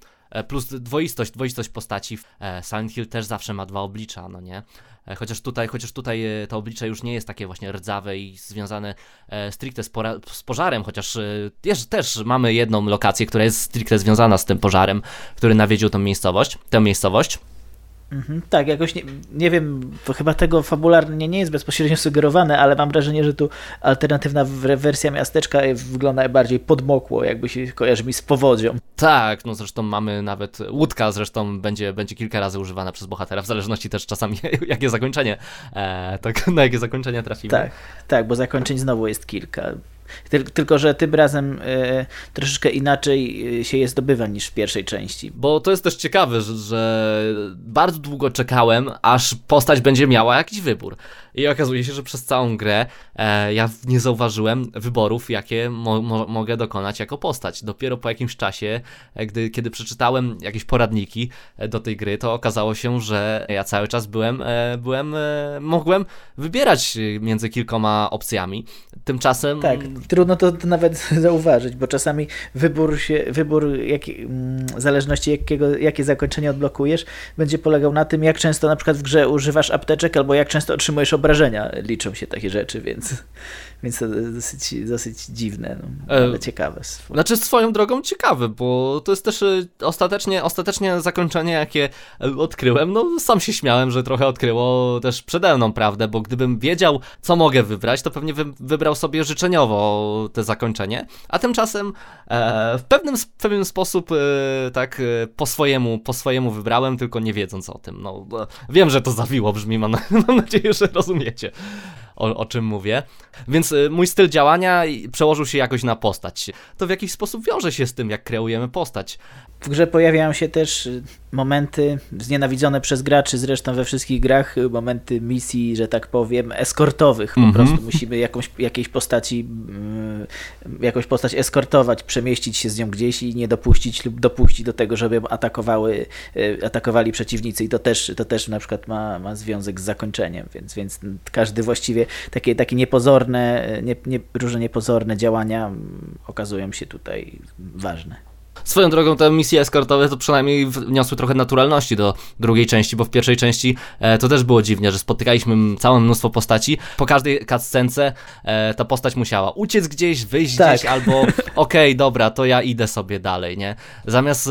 Plus dwoistość, dwoistość postaci. Silent Hill też zawsze ma dwa oblicza, no nie? E, chociaż tutaj, chociaż tutaj e, to oblicze już nie jest takie właśnie rdzawe i związane e, stricte z, z pożarem, chociaż też, też mamy jedną lokację, która jest stricte związana z tym pożarem, który nawiedził tą miejscowość, tę miejscowość. Mhm, tak, jakoś nie, nie wiem, chyba tego fabularnie nie jest bezpośrednio sugerowane, ale mam wrażenie, że tu alternatywna wersja miasteczka wygląda bardziej podmokło, jakby się kojarzy mi z powodzią. Tak, no zresztą mamy nawet łódka, zresztą będzie, będzie kilka razy używana przez bohatera, w zależności też czasami jakie zakończenie, e, tak, na jakie zakończenie trafimy. Tak, tak, bo zakończeń znowu jest kilka. Tylko, że tym razem y, troszeczkę inaczej e, się je zdobywa niż w pierwszej części. Bo to jest też ciekawe, że, że, bardzo długo czekałem, aż postać będzie miała jakiś wybór. I okazuje się, że przez całą grę e, ja nie zauważyłem wyborów, jakie mo mo mogę dokonać jako postać. Dopiero po jakimś czasie, e, gdy, kiedy przeczytałem jakieś poradniki do tej gry, to okazało się, że ja cały czas byłem, e, byłem mogłem wybierać między kilkoma opcjami. Tymczasem. Tak trudno to, nawet zauważyć, bo czasami wybór, się, wybór jak, mm, w zależności jakiego, jakie zakończenie odblokujesz, będzie polegał na tym, jak często na przykład w grze używasz apteczek, albo jak często otrzymujesz obrażenia. Liczą się takie rzeczy, więc, więc to dosyć, dosyć dziwne, no, ale e, ciekawe. Znaczy swoją drogą ciekawe, bo to jest też e, ostatecznie, ostatecznie zakończenie, jakie e, odkryłem. No sam się śmiałem, że trochę odkryło też przede mną, prawdę, bo gdybym wiedział, co mogę wybrać, to pewnie wybrał sobie życzeniowo te zakończenie, a tymczasem e, w, pewnym, w pewien sposób e, tak e, po swojemu, po swojemu wybrałem, tylko nie wiedząc o tym. No, wiem, że to zawiło brzmi, mam, mam nadzieję, że rozumiecie. O, o czym mówię. Więc y, mój styl działania przełożył się jakoś na postać. To w jakiś sposób wiąże się z tym, jak kreujemy postać. W grze pojawiają się też y, momenty znienawidzone przez graczy, zresztą we wszystkich grach, y, momenty misji, że tak powiem, eskortowych. Po mm -hmm. prostu musimy jakąś, jakiejś postaci, jakąś postać eskortować, przemieścić się z nią gdzieś i nie dopuścić lub dopuścić do tego, żeby atakowały, atakowali przeciwnicy. I to też, to też na przykład ma, ma związek z zakończeniem, więc, więc każdy właściwie takie, takie niepozorne, nie, nie, różne niepozorne działania okazują się tutaj ważne. Swoją drogą te misje eskortowe to przynajmniej wniosły trochę naturalności do drugiej części, bo w pierwszej części e, to też było dziwnie, że spotykaliśmy całe mnóstwo postaci. Po każdej cutscence e, ta postać musiała uciec gdzieś, wyjść tak. gdzieś, albo okej, okay, dobra, to ja idę sobie dalej, nie? Zamiast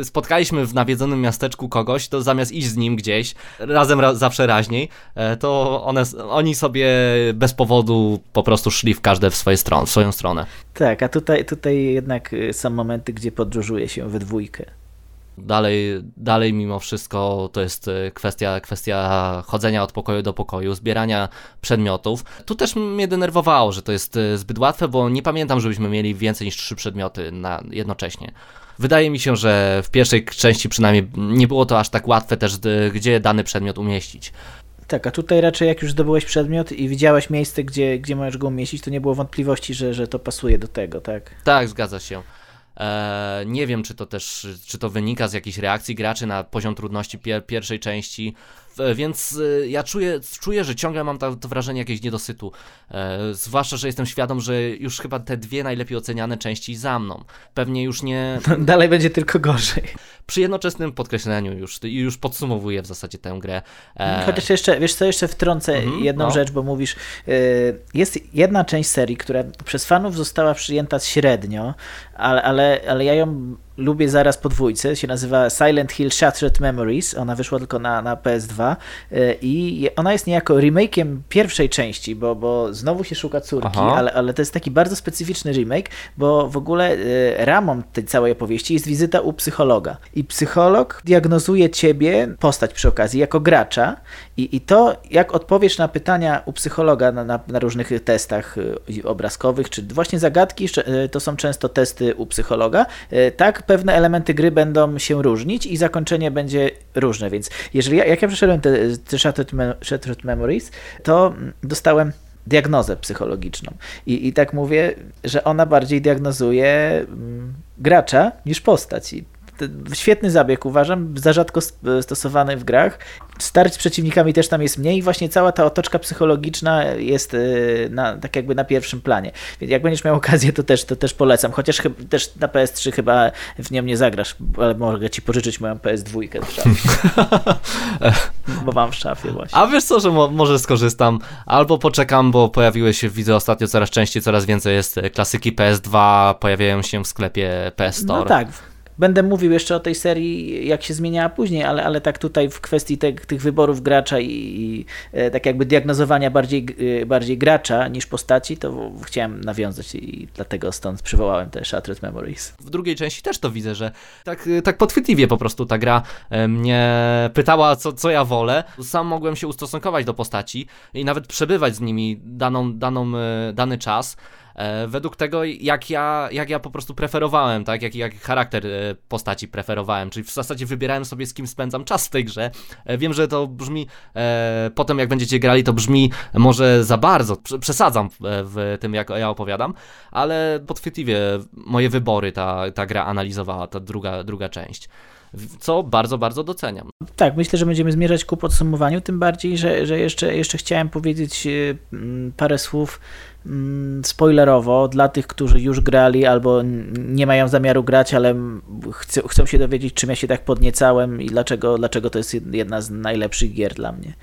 e, spotkaliśmy w nawiedzonym miasteczku kogoś, to zamiast iść z nim gdzieś, razem ra zawsze raźniej, e, to one, oni sobie bez powodu po prostu szli w każde w, swoje stron, w swoją stronę. Tak, a tutaj, tutaj jednak y, są momenty, gdzie podróżuje się we dwójkę. Dalej, dalej mimo wszystko to jest y, kwestia, kwestia chodzenia od pokoju do pokoju, zbierania przedmiotów. Tu też mnie denerwowało, że to jest y, zbyt łatwe, bo nie pamiętam, żebyśmy mieli więcej niż trzy przedmioty na, jednocześnie. Wydaje mi się, że w pierwszej części przynajmniej nie było to aż tak łatwe też, gdzie dany przedmiot umieścić. Tak, a tutaj raczej jak już zdobyłeś przedmiot i widziałeś miejsce, gdzie, gdzie możesz go umieścić, to nie było wątpliwości, że, że to pasuje do tego, tak? Tak, zgadza się. Eee, nie wiem, czy to też, czy to wynika z jakiejś reakcji graczy na poziom trudności pier pierwszej części, więc e, ja czuję, czuję że ciągle mam to, to wrażenie jakiegoś niedosytu. E, zwłaszcza, że jestem świadom, że już chyba te dwie najlepiej oceniane części za mną. Pewnie już nie. Dalej będzie tylko gorzej. Przy jednoczesnym podkreśleniu już, już podsumowuję w zasadzie tę grę. E... Chociaż jeszcze, wiesz co, jeszcze wtrącę mhm, jedną no. rzecz, bo mówisz, jest jedna część serii, która przez fanów została przyjęta średnio, ale, ale, ale ja ją lubię zaraz po dwójce, się nazywa Silent Hill Shattered Memories, ona wyszła tylko na, na PS2 e, i ona jest niejako remake'iem pierwszej części, bo, bo znowu się szuka córki, ale, ale to jest taki bardzo specyficzny remake, bo w ogóle e, ramą tej całej opowieści jest wizyta u psychologa. I psycholog diagnozuje ciebie, postać przy okazji, jako gracza. I, i to, jak odpowiesz na pytania u psychologa na, na, na różnych testach e, obrazkowych, czy właśnie zagadki, to są często testy u psychologa, tak pewne elementy gry będą się różnić i zakończenie będzie różne, więc jeżeli ja, jak ja przeszedłem te, te Shattered, Shattered Memories, to dostałem diagnozę psychologiczną. I, I tak mówię, że ona bardziej diagnozuje mm, gracza niż postać. I świetny zabieg, uważam, za rzadko stosowany w grach. Starć z przeciwnikami też tam jest mniej i właśnie cała ta otoczka psychologiczna jest y, na, tak jakby na pierwszym planie. Więc jak będziesz miał okazję, to też, to też polecam. Chociaż też na PS3 chyba w nią nie zagrasz, ale mogę ci pożyczyć moją PS2 w szafie. bo mam w szafie właśnie. A wiesz co, że mo może skorzystam, albo poczekam, bo pojawiły się, widzę ostatnio coraz częściej, coraz więcej jest klasyki PS2, pojawiają się w sklepie PS Store. No tak, Będę mówił jeszcze o tej serii, jak się zmieniała później, ale, ale tak tutaj w kwestii te, tych wyborów gracza i, i, e, tak jakby diagnozowania bardziej, e, bardziej gracza niż postaci, to chciałem nawiązać i dlatego stąd przywołałem te Shattered Memories. W drugiej części też to widzę, że tak, tak podchwytliwie po prostu ta gra e, mnie pytała, co, co ja wolę. Sam mogłem się ustosunkować do postaci i nawet przebywać z nimi daną, daną, dany czas. E, według tego, jak ja, jak ja po prostu preferowałem, tak, jak, jak charakter e, postaci preferowałem, czyli w zasadzie wybierałem sobie z kim spędzam czas w tej grze. E, wiem, że to brzmi, e, potem jak będziecie grali, to brzmi może za bardzo, przesadzam w tym, jak ja opowiadam, ale podchwytliwie moje wybory ta, ta gra analizowała, ta druga, druga część co bardzo, bardzo doceniam. Tak, myślę, że będziemy zmierzać ku podsumowaniu, tym bardziej, że, że jeszcze, jeszcze chciałem powiedzieć parę słów spoilerowo dla tych, którzy już grali albo nie mają zamiaru grać, ale chcą, chcą się dowiedzieć, czym ja się tak podniecałem i dlaczego, dlaczego to jest jedna z najlepszych gier dla mnie.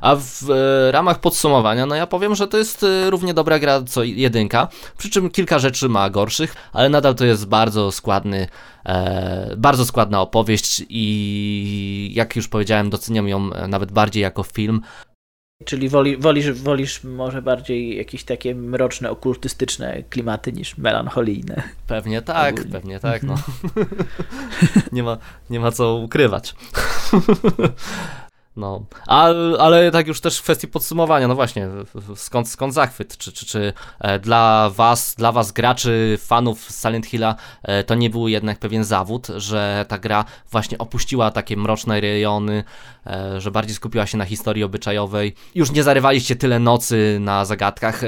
A w e, ramach podsumowania, no ja powiem, że to jest e, równie dobra gra co jedynka, przy czym kilka rzeczy ma gorszych, ale nadal to jest bardzo składny, e, bardzo składna opowieść i jak już powiedziałem, doceniam ją nawet bardziej jako film, Czyli woli, wolisz, wolisz może bardziej jakieś takie mroczne, okultystyczne klimaty niż melancholijne. Pewnie tak, Ogólnie. pewnie tak. No. nie, ma, nie ma co ukrywać. No, ale, tak już też w kwestii podsumowania, no właśnie, skąd, skąd zachwyt? Czy, czy, czy e, dla was, dla was graczy, fanów Silent Hilla e, to nie był jednak pewien zawód, że ta gra właśnie opuściła takie mroczne rejony, e, że bardziej skupiła się na historii obyczajowej, już nie zarywaliście tyle nocy na zagadkach?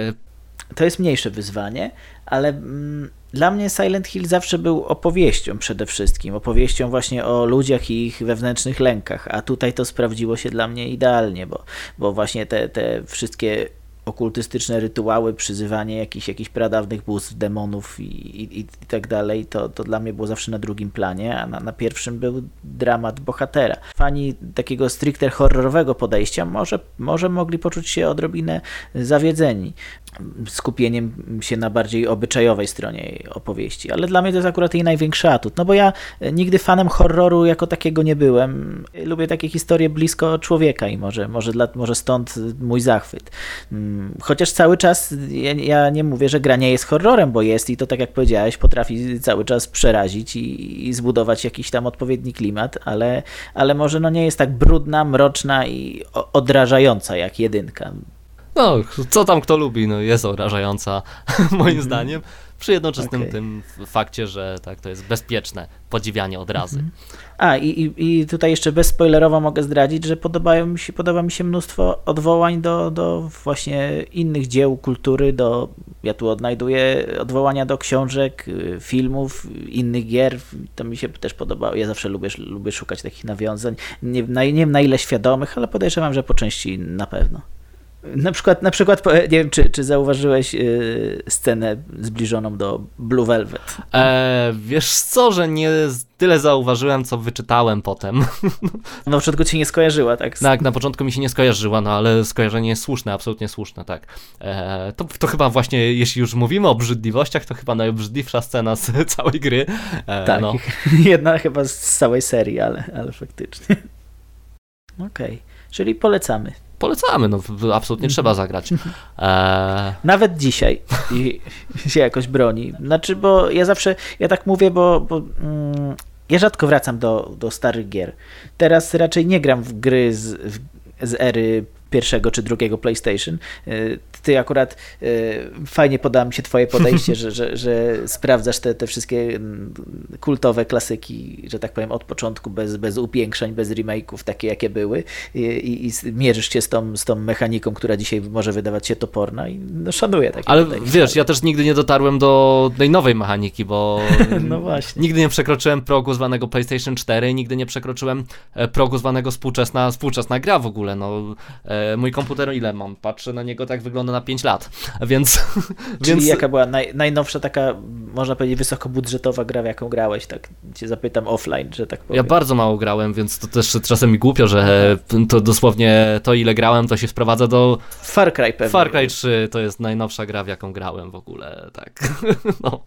To jest mniejsze wyzwanie, ale... Mm dla mnie Silent Hill zawsze był opowieścią przede wszystkim, opowieścią właśnie o ludziach i ich wewnętrznych lękach, a tutaj to sprawdziło się dla mnie idealnie, bo, bo właśnie te, te wszystkie okultystyczne rytuały, przyzywanie jakichś, jakichś pradawnych bóstw, demonów i, i, i, tak dalej, to, to dla mnie było zawsze na drugim planie, a na, na pierwszym był dramat bohatera. Fani takiego stricte horrorowego podejścia może, może mogli poczuć się odrobinę zawiedzeni skupieniem się na bardziej obyczajowej stronie opowieści, ale dla mnie to jest akurat jej największy atut, no bo ja nigdy fanem horroru jako takiego nie byłem. Lubię takie historie blisko człowieka i może, może, dla, może stąd mój zachwyt. Mm, chociaż cały czas ja, ja, nie mówię, że gra nie jest horrorem, bo jest i to tak jak powiedziałeś, potrafi cały czas przerazić i, i zbudować jakiś tam odpowiedni klimat, ale, ale może no nie jest tak brudna, mroczna i odrażająca jak jedynka. No, co tam kto lubi, no jest obrażająca moim mhm. zdaniem, przy jednoczesnym okay. tym fakcie, że tak to jest bezpieczne podziwianie odrazy. Mhm. A i, i, tutaj jeszcze bezspoilerowo mogę zdradzić, że podobają mi się, podoba mi się mnóstwo odwołań do, do właśnie innych dzieł kultury, do, ja tu odnajduję odwołania do książek, y, filmów, innych gier, to mi się też podobało. Ja zawsze lubię, lubię szukać takich nawiązań, nie, nie wiem na ile świadomych, ale podejrzewam, że po części na pewno. Na przykład, na przykład nie wiem, czy, czy zauważyłeś yy, scenę zbliżoną do Blue Velvet? E, wiesz co, że nie tyle zauważyłem, co wyczytałem potem. Na początku ci nie skojarzyła, tak? Tak, na początku mi się nie skojarzyła, no ale skojarzenie jest słuszne, absolutnie słuszne, tak. E, to, to chyba właśnie, jeśli już mówimy o obrzydliwościach, to chyba najobrzydliwsza scena z całej gry. E, tak, no. jedna chyba z całej serii, ale, ale faktycznie. Okej, okay. czyli polecamy polecamy, no absolutnie trzeba mhm. zagrać. E... Nawet dzisiaj i się jakoś broni. Znaczy, bo ja zawsze, ja tak mówię, bo, bo mm, ja rzadko wracam do, do starych gier. Teraz raczej nie gram w gry z, w, z ery pierwszego czy drugiego PlayStation. E, ty akurat e, fajnie podoba mi się twoje podejście, że, że, że sprawdzasz te, te wszystkie mm, kultowe klasyki, że tak powiem, od początku, bez, bez upiększeń, bez remake'ów, takie jakie były i, i, mierzysz się z tą, z tą mechaniką, która dzisiaj może wydawać się toporna i no, szanuję takie Ale wiesz, ja też nigdy nie dotarłem do tej nowej mechaniki, bo no właśnie. nigdy nie przekroczyłem progu zwanego PlayStation 4 nigdy nie przekroczyłem e, progu zwanego współczesna, współczesna gra w ogóle, no mój komputer ile mam? Patrzę na niego, tak wygląda na 5 lat, więc... Czyli więc... jaka była naj, najnowsza taka, można powiedzieć, wysokobudżetowa gra, w jaką grałeś, tak cię zapytam offline, że tak powiem. Ja bardzo mało grałem, więc to też czasem mi głupio, że to dosłownie to ile grałem, to się sprowadza do... Far Cry pewnie. Far Cry 3 to jest najnowsza gra, w jaką grałem w ogóle, tak. no.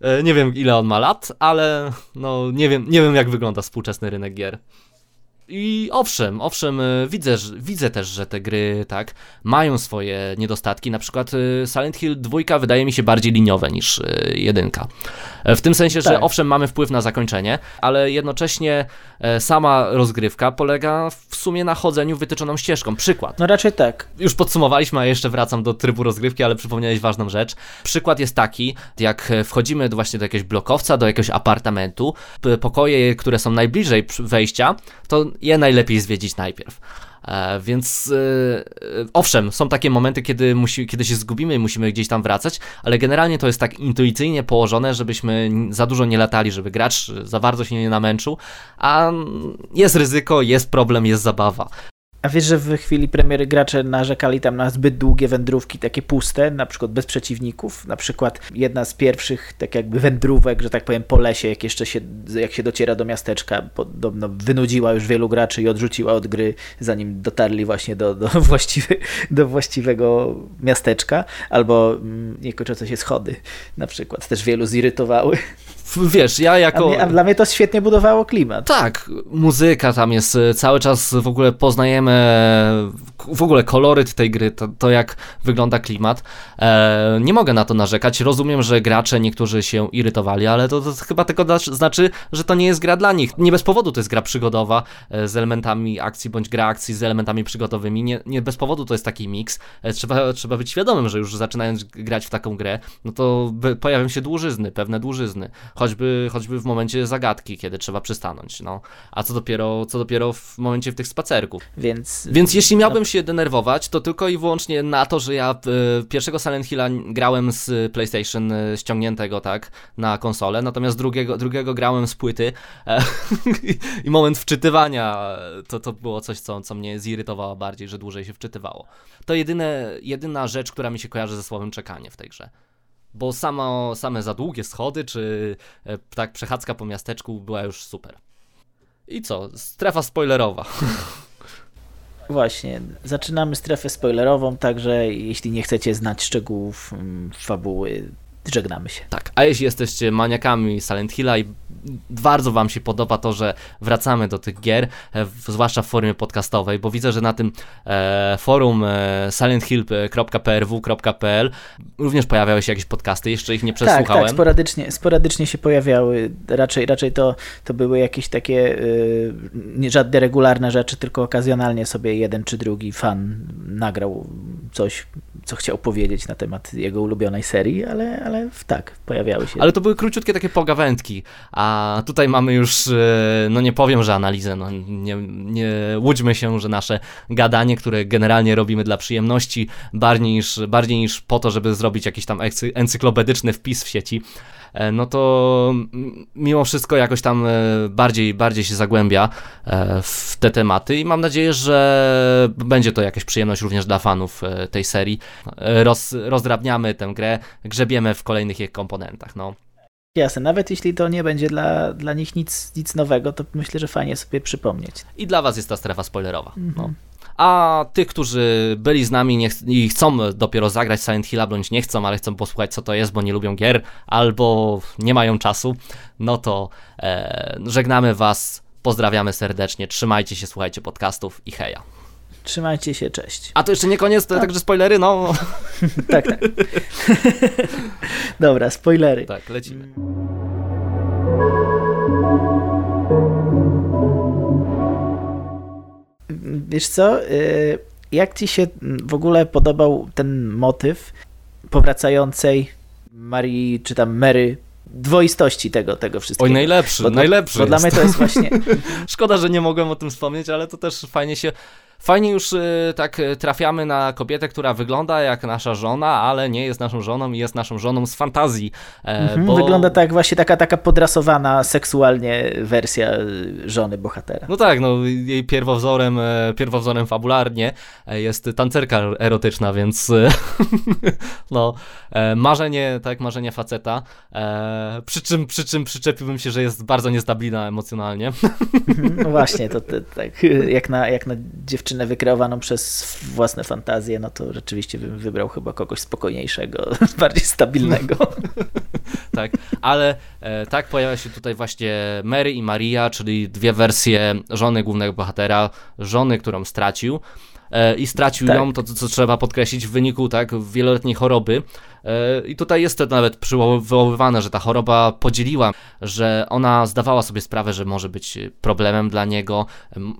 E, nie wiem ile on ma lat, ale no nie wiem, nie wiem jak wygląda współczesny rynek gier. I owszem, owszem, y, widzę, widzę też, że te gry tak mają swoje niedostatki. Na przykład y, Silent Hill 2 wydaje mi się bardziej liniowe niż y, jedynka. E, w tym sensie, tak. że owszem, mamy wpływ na zakończenie, ale jednocześnie e, sama rozgrywka polega w sumie na chodzeniu wytyczoną ścieżką. Przykład. No raczej tak. Już podsumowaliśmy, a jeszcze wracam do trybu rozgrywki, ale przypomniałeś ważną rzecz. Przykład jest taki, jak wchodzimy do właśnie do jakiegoś blokowca, do jakiegoś apartamentu, pokoje, które są najbliżej wejścia, to je najlepiej zwiedzić najpierw. E, więc e, owszem, są takie momenty, kiedy, musi, kiedy się zgubimy i musimy gdzieś tam wracać, ale generalnie to jest tak intuicyjnie położone, żebyśmy za dużo nie latali, żeby gracz za bardzo się nie namęczył, a jest ryzyko, jest problem, jest zabawa. A wiesz, że w chwili premiery gracze narzekali tam na zbyt długie wędrówki, takie puste, na przykład bez przeciwników. Na przykład jedna z pierwszych tak jakby wędrówek, że tak powiem, po lesie, jak jeszcze się, jak się dociera do miasteczka, podobno wynudziła już wielu graczy i odrzuciła od gry, zanim dotarli właśnie do, do, właściwy, do właściwego miasteczka, albo mm, niekończące się schody na przykład. Też wielu zirytowały wiesz, ja jako... A, mnie, a, dla mnie to świetnie budowało klimat. Tak, muzyka tam jest, e, cały czas w ogóle poznajemy w ogóle koloryt tej gry, to, to jak wygląda klimat. E, nie mogę na to narzekać. Rozumiem, że gracze niektórzy się irytowali, ale to, to chyba tylko znaczy, że to nie jest gra dla nich. Nie bez powodu to jest gra przygodowa e, z elementami akcji bądź gra akcji z elementami przygodowymi. Nie, nie bez powodu to jest taki miks. E, trzeba, trzeba być świadomym, że już zaczynając grać w taką grę, no to pojawią się dłużyzny, pewne dłużyzny. Choćby, choćby w momencie zagadki, kiedy trzeba przystanąć. No. A co dopiero, co dopiero w momencie w tych spacerków. Więc, Więc jeśli miałbym się denerwować, to tylko i wyłącznie na to, że ja y, pierwszego Silent Hilla grałem z PlayStation y, ściągniętego, tak, na konsolę, natomiast drugiego, drugiego grałem z płyty e, i moment wczytywania to, to było coś, co, co mnie zirytowało bardziej, że dłużej się wczytywało. To jedyne, jedyna rzecz, która mi się kojarzy ze słowem czekanie w tej grze bo samo, same za długie schody, czy e, tak przechadzka po miasteczku była już super. I co? Strefa spoilerowa. Właśnie, zaczynamy strefę spoilerową, także jeśli nie chcecie znać szczegółów mm, fabuły, żegnamy się. Tak, a jeśli jesteście maniakami Silent Hilla i bardzo Wam się podoba to, że wracamy do tych gier, e, zwłaszcza w formie podcastowej, bo widzę, że na tym e, forum e, silenthill.prw.pl również pojawiały się jakieś podcasty, jeszcze ich nie przesłuchałem. Tak, tak sporadycznie, sporadycznie się pojawiały, raczej, raczej to, to były jakieś takie y, nie żadne regularne rzeczy, tylko okazjonalnie sobie jeden czy drugi fan nagrał coś, co chciał powiedzieć na temat jego ulubionej serii, ale, ale tak, pojawiały się. Ale to były króciutkie takie pogawędki, a tutaj mamy już, e, no nie powiem, że analizę, no nie, nie łudźmy się, że nasze gadanie, które generalnie robimy dla przyjemności, bardziej niż, bardziej niż po to, żeby zrobić jakiś tam encyklopedyczny wpis w sieci, no to mimo wszystko jakoś tam e, bardziej, bardziej się zagłębia e, w te tematy i mam nadzieję, że będzie to jakaś przyjemność również dla fanów tej serii. Roz, rozdrabniamy tę grę, grzebiemy w kolejnych jej komponentach. No. Jasne, nawet jeśli to nie będzie dla, dla nich nic, nic nowego, to myślę, że fajnie sobie przypomnieć. I dla was jest ta strefa spoilerowa. No. Mhm. No a tych, którzy byli z nami nie ch i chcą dopiero zagrać Silent Hilla, bądź nie chcą, ale chcą posłuchać co to jest, bo nie lubią gier, albo nie mają czasu, no to e, żegnamy Was, pozdrawiamy serdecznie, trzymajcie się, słuchajcie podcastów i heja. Trzymajcie się, cześć. A to jeszcze nie koniec, to także spoilery, no. tak, tak. Dobra, spoilery. Tak, lecimy. Wiesz co, y, jak ci się w ogóle podobał ten motyw powracającej Marii, czy tam Mary, dwoistości tego, tego wszystkiego. Oj, najlepszy, bo, najlepszy Bo, bo dla mnie to jest właśnie... Szkoda, że nie mogłem o tym wspomnieć, ale to też fajnie się Fajnie już y, tak y, trafiamy na kobietę, która wygląda jak nasza żona, ale nie jest naszą żoną i jest naszą żoną z fantazji. E, mhm, bo... Wygląda tak właśnie taka, taka podrasowana seksualnie wersja y, żony bohatera. No tak, no jej pierwowzorem, e, pierwowzorem fabularnie e, jest tancerka erotyczna, więc no marzenie, tak, marzenie faceta, przy czym, przy czym przyczepiłbym się, że jest bardzo niestabilna emocjonalnie. Mhm, no właśnie, to, to tak jak na, jak na dziewczynę dziewczynę wykreowaną przez własne fantazje, no to rzeczywiście bym wybrał chyba kogoś spokojniejszego, bardziej stabilnego. tak, ale e, tak pojawia się tutaj właśnie Mary i Maria, czyli dwie wersje żony głównego bohatera, żony, którą stracił e, i stracił tak. ją, to co trzeba podkreślić, w wyniku tak wieloletniej choroby, I tutaj jest to nawet przywoływane, że ta choroba podzieliła, że ona zdawała sobie sprawę, że może być problemem dla niego.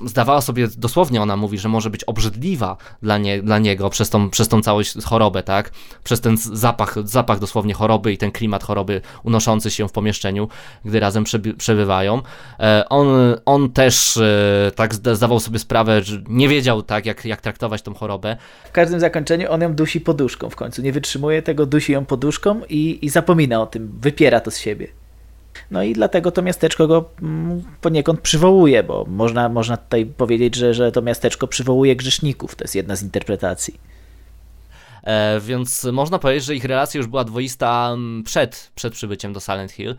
Zdawała sobie, dosłownie ona mówi, że może być obrzydliwa dla, nie, dla niego przez tą, przez tą całą chorobę, tak? Przez ten zapach, zapach dosłownie choroby i ten klimat choroby unoszący się w pomieszczeniu, gdy razem przebywają. E, on, on też e, tak zdawał sobie sprawę, że nie wiedział tak, jak, jak traktować tą chorobę. W każdym zakończeniu on ją dusi poduszką w końcu. Nie wytrzymuje tego dusi ją poduszką i, i zapomina o tym, wypiera to z siebie. No i dlatego to miasteczko go mm, poniekąd przywołuje, bo można, można tutaj powiedzieć, że, że to miasteczko przywołuje grzeszników. To jest jedna z interpretacji. E, więc można powiedzieć, że ich relacja już była dwoista mm, przed, przed przybyciem do Silent Hill.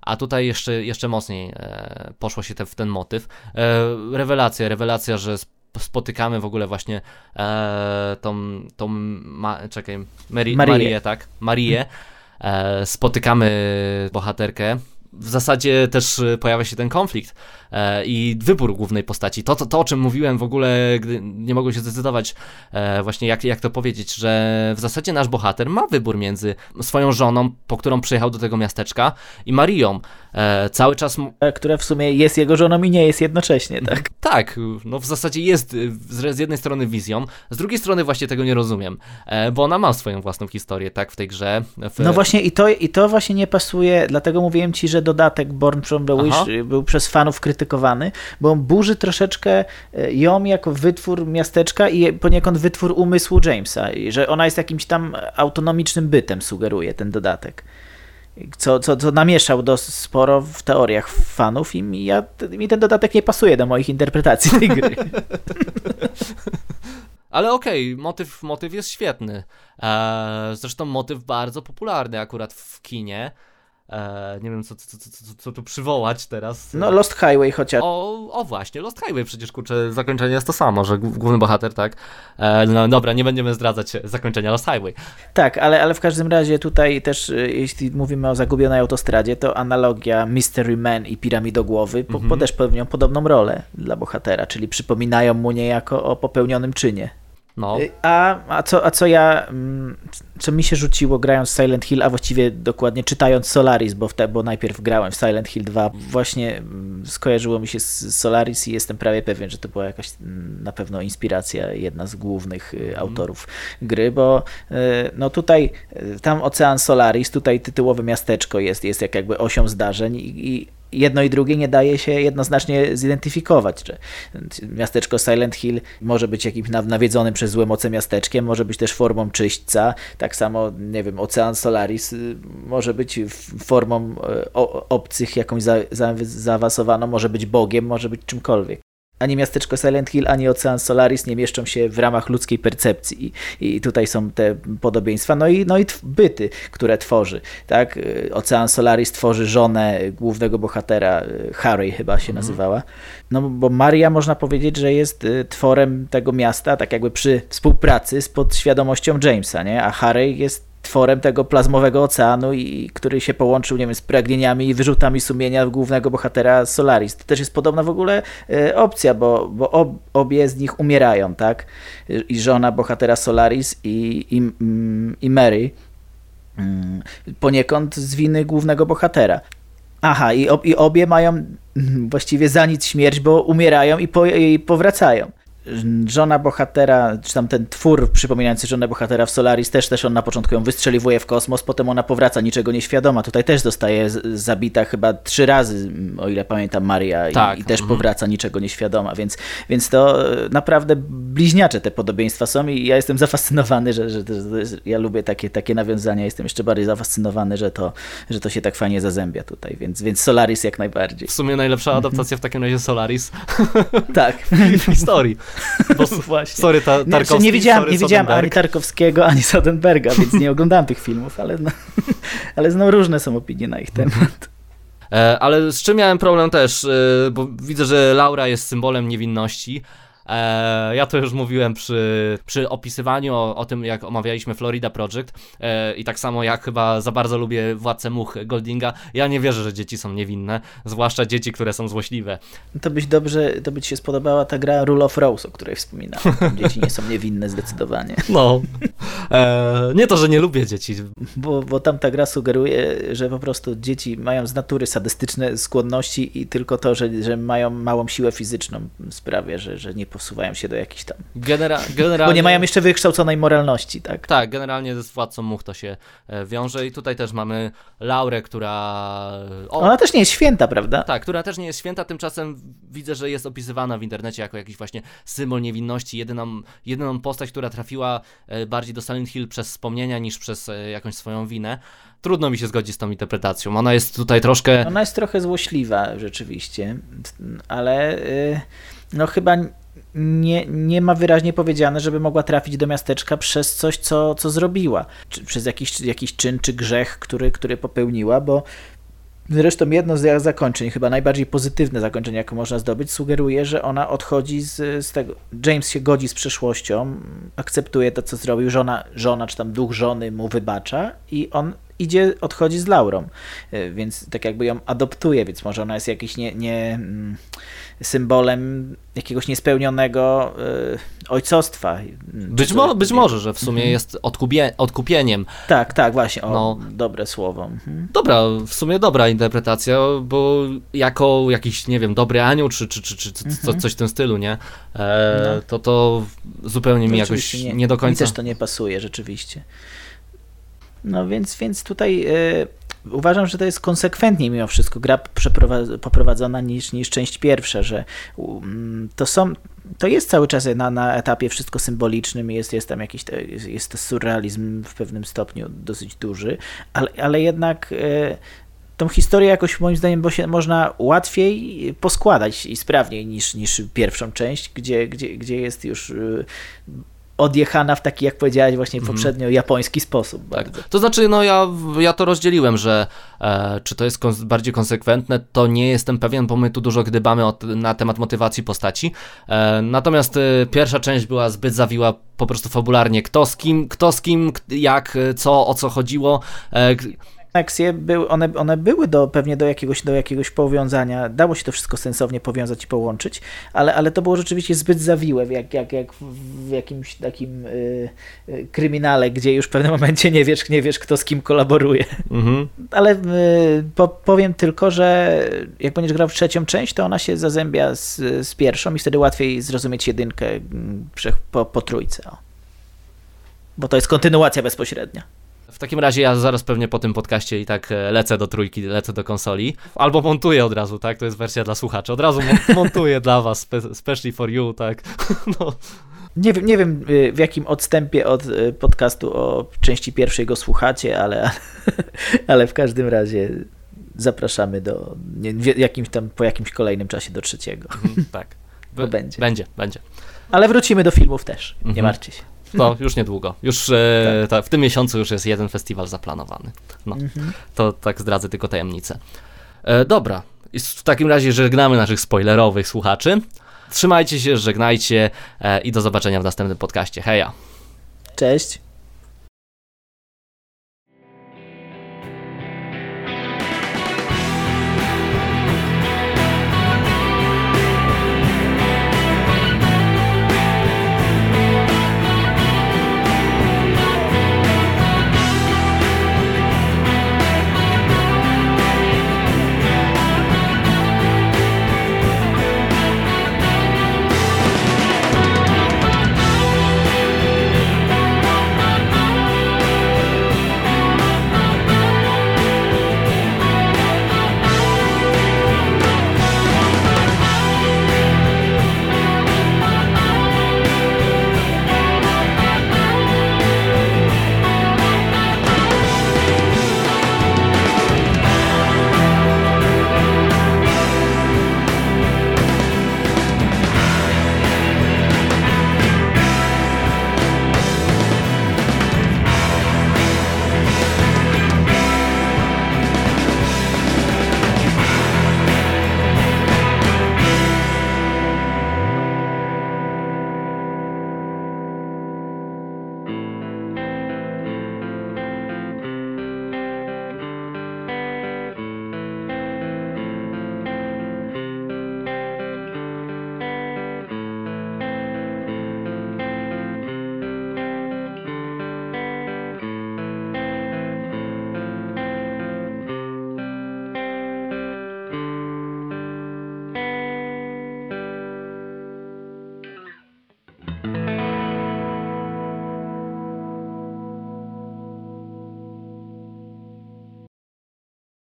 A tutaj jeszcze, jeszcze mocniej e, poszło się te, w ten motyw. E, rewelacja, rewelacja, że spotykamy w ogóle właśnie e, tą, tą ma, czekaj, Mary, Marię. Marię, tak, Marię, e, spotykamy bohaterkę. W zasadzie też pojawia się ten konflikt, e, i wybór głównej postaci. To, to, to, o czym mówiłem w ogóle, gdy nie mogłem się zdecydować e, właśnie jak, jak to powiedzieć, że w zasadzie nasz bohater ma wybór między swoją żoną, po którą przyjechał do tego miasteczka i Marią. E, cały czas... Która w sumie jest jego żoną i nie jest jednocześnie, tak? Tak, no w zasadzie jest z jednej strony wizją, z drugiej strony właśnie tego nie rozumiem, e, bo ona ma swoją własną historię, tak, w tej grze. W... No właśnie i to, i to właśnie nie pasuje, dlatego mówiłem ci, że dodatek Born from the Wish był przez fanów krytykowany, bo on burzy troszeczkę y, ją jako wytwór miasteczka i poniekąd wytwór umysłu Jamesa, że ona jest jakimś tam autonomicznym bytem, sugeruje ten dodatek. Co, co, co namieszał dosyć sporo w teoriach fanów i mi, ja, mi ten dodatek nie pasuje do moich interpretacji tej gry. Ale okej, motyw, motyw jest świetny. E, zresztą motyw bardzo popularny akurat w kinie. E, nie wiem, co, co, co, co, co tu przywołać teraz. No Lost Highway chociaż. O, o właśnie, Lost Highway przecież, kurczę, zakończenie jest to samo, że główny bohater, tak? E, no dobra, nie będziemy zdradzać zakończenia Lost Highway. Tak, ale, ale w każdym razie tutaj też, y, jeśli mówimy o zagubionej autostradzie, to analogia Mystery Man i Piramidogłowy po, Mhm. po też pełnią podobną rolę dla bohatera, czyli przypominają mu niejako o popełnionym czynie. No, Y, A, a, co, a co ja, mm, co mi się rzuciło grając Silent Hill, a właściwie dokładnie czytając Solaris, bo, w te, bo najpierw grałem w Silent Hill 2, właśnie mm, skojarzyło mi się z Solaris i jestem prawie pewien, że to była jakaś mm, na pewno inspiracja, jedna z głównych y, autorów gry, bo y, no tutaj, tam Ocean Solaris, tutaj tytułowe miasteczko jest, jest jak jakby osią zdarzeń i, i jedno i drugie nie daje się jednoznacznie zidentyfikować, że miasteczko Silent Hill może być jakimś naw- nawiedzonym przez złe moce miasteczkiem, może być też formą czyśćca, tak samo, nie wiem, Ocean Solaris y, może być formą y, obcych, jakąś za, za, zaawansowaną, może być Bogiem, może być czymkolwiek. Ani miasteczko Silent Hill, ani Ocean Solaris nie mieszczą się w ramach ludzkiej percepcji i, tutaj są te podobieństwa. No i, no i byty, które tworzy. Tak? Y, Ocean Solaris tworzy żonę głównego bohatera, y, Harry chyba się nazywała. No bo Maria można powiedzieć, że jest y, tworem tego miasta, tak jakby przy współpracy z podświadomością Jamesa, nie? a Harry jest tworem tego plazmowego oceanu, i, który się połączył, nie wiem, z pragnieniami i wyrzutami sumienia głównego bohatera Solaris. To też jest podobna w ogóle e, opcja, bo, bo ob, obie z nich umierają, tak? I żona bohatera Solaris i, i, mm, i Mary mm, poniekąd z winy głównego bohatera. Aha, i, ob, i obie mają mm, właściwie za nic śmierć, bo umierają i, po, i powracają. Żona bohatera, czy tam ten twór przypominający żonę bohatera w Solaris, też, też on na początku ją wystrzeliwuje w kosmos, potem ona powraca niczego nieświadoma. Tutaj też zostaje zabita chyba trzy razy, o ile pamiętam, Maria i, Tak, i też mhm. powraca niczego nieświadoma, więc, więc to e, naprawdę bliźniacze te podobieństwa są i ja jestem zafascynowany, że, że, jest, ja lubię takie, takie nawiązania, jestem jeszcze bardziej zafascynowany, że to, że to się tak fajnie zazębia tutaj, więc, więc Solaris jak najbardziej. w sumie najlepsza adaptacja w takim razie Solaris Tak. w historii. Bo, s- Właśnie. sorry, ta, Nie, Tarkowski, nie widziałem, sorry, nie widziałem ani. Tarkowskiego, ani Soderberga, więc nie oglądałem tych filmów, ale, no, ale no, różne są opinie na ich temat. E, ale z czym miałem problem też, e, bo widzę, że Laura jest symbolem niewinności. E, ja to już mówiłem przy, przy opisywaniu o, o tym, jak omawialiśmy Florida Project e, i tak samo jak chyba za bardzo lubię Władcę Much Goldinga, ja nie wierzę, że dzieci są niewinne, zwłaszcza dzieci, które są złośliwe. To byś dobrze, to by ci się spodobała ta gra Rule of Rose, o której wspominałem. Tam Dzieci nie są niewinne zdecydowanie. No. E, nie to, że nie lubię dzieci. Bo, bo tam ta gra sugeruje, że po prostu dzieci mają z natury sadystyczne skłonności i tylko to, że, że mają małą siłę fizyczną sprawia, że, że nie posuwają się do jakichś tam... Genera generalnie... Bo nie mają jeszcze wykształconej moralności, tak? Tak, generalnie z Władcą Much to się e, wiąże i tutaj też mamy Laurę, która... O, Ona też nie jest święta, prawda? Tak, która też nie jest święta, tymczasem widzę, że jest opisywana w internecie jako jakiś właśnie symbol niewinności, jedyną, jedyną postać, która trafiła e, bardziej do Silent Hill przez wspomnienia niż przez e, jakąś swoją winę. Trudno mi się zgodzić z tą interpretacją. Ona jest tutaj troszkę. Ona jest trochę złośliwa rzeczywiście, ale no chyba nie, nie ma wyraźnie powiedziane, żeby mogła trafić do miasteczka przez coś, co, co zrobiła, czy przez jakiś, jakiś czyn czy grzech, który, który popełniła, bo Zresztą jedno z zakończeń, chyba najbardziej pozytywne zakończenie, jakie można zdobyć, sugeruje, że ona odchodzi z, z tego. James się godzi z przeszłością, akceptuje to, co zrobił, żona, żona czy tam duch żony mu wybacza i on idzie, odchodzi z Laurą, e, więc tak jakby ją adoptuje, więc może ona jest jakiś nie, nie mm, symbolem jakiegoś niespełnionego y, ojcostwa. Być, mo być może, że w sumie mhm. jest odkupie odkupieniem. Tak, tak, właśnie, o, no. dobre słowo. Mhm. Dobra, w sumie dobra interpretacja, bo jako jakiś, nie wiem, dobry anioł, czy, czy, czy, czy mhm. coś w tym stylu, nie? E, no. To to zupełnie mi jakoś nie, nie, do końca... Mi też to nie pasuje, rzeczywiście. No więc, więc tutaj... Y uważam, że to jest konsekwentniej mimo wszystko gra poprowadzona niż, niż część pierwsza, że um, to są to jest cały czas na, na etapie wszystko symbolicznym, jest, jest tam jakiś, jest, jest to surrealizm w pewnym stopniu dosyć duży, ale, ale jednak e, tą historię jakoś moim zdaniem bo się można łatwiej poskładać i sprawniej niż, niż pierwszą część, gdzie, gdzie, gdzie jest już e, odjechana w taki, jak powiedziałeś właśnie mhm. poprzednio, japoński sposób. Tak. Bardzo. To znaczy, no ja, ja to rozdzieliłem, że e, czy to jest kons bardziej konsekwentne, to nie jestem pewien, bo my tu dużo gdybamy na temat motywacji postaci. E, natomiast e, pierwsza część była zbyt zawiła po prostu fabularnie. Kto z kim, kto z kim, jak, co, o co chodziło. Koneksje, były, one, one były do, pewnie do jakiegoś, do jakiegoś powiązania, dało się to wszystko sensownie powiązać i połączyć, ale, ale to było rzeczywiście zbyt zawiłe, jak, jak, jak w jakimś takim y, y, kryminale, gdzie już w pewnym momencie nie wiesz, nie wiesz kto z kim kolaboruje. Mhm. Ale y, po, powiem tylko, że jak będziesz grał w trzecią część, to ona się zazębia z, z pierwszą i wtedy łatwiej zrozumieć jedynkę mm, po, po trójce. O. Bo to jest kontynuacja bezpośrednia. W takim razie ja zaraz pewnie po tym podcaście i tak e, lecę do trójki, lecę do konsoli. Albo montuję od razu, tak? To jest wersja dla słuchaczy. Od razu montuję dla was, specially for you, tak? No. Nie wiem, nie wiem y, w jakim odstępie od y, podcastu o części pierwszej go słuchacie, ale, ale w każdym razie zapraszamy do jakimś tam, po jakimś kolejnym czasie do trzeciego. Mhm, tak. Bo będzie. Będzie, będzie. Ale wrócimy do filmów też, nie mhm. martwcie się. To już niedługo. Już e, tak. w tym miesiącu już jest jeden festiwal zaplanowany. No, mhm. to tak zdradzę tylko tajemnicę. E, dobra, w takim razie żegnamy naszych spoilerowych słuchaczy. Trzymajcie się, żegnajcie e, i do zobaczenia w następnym podcaście. Heja! Cześć!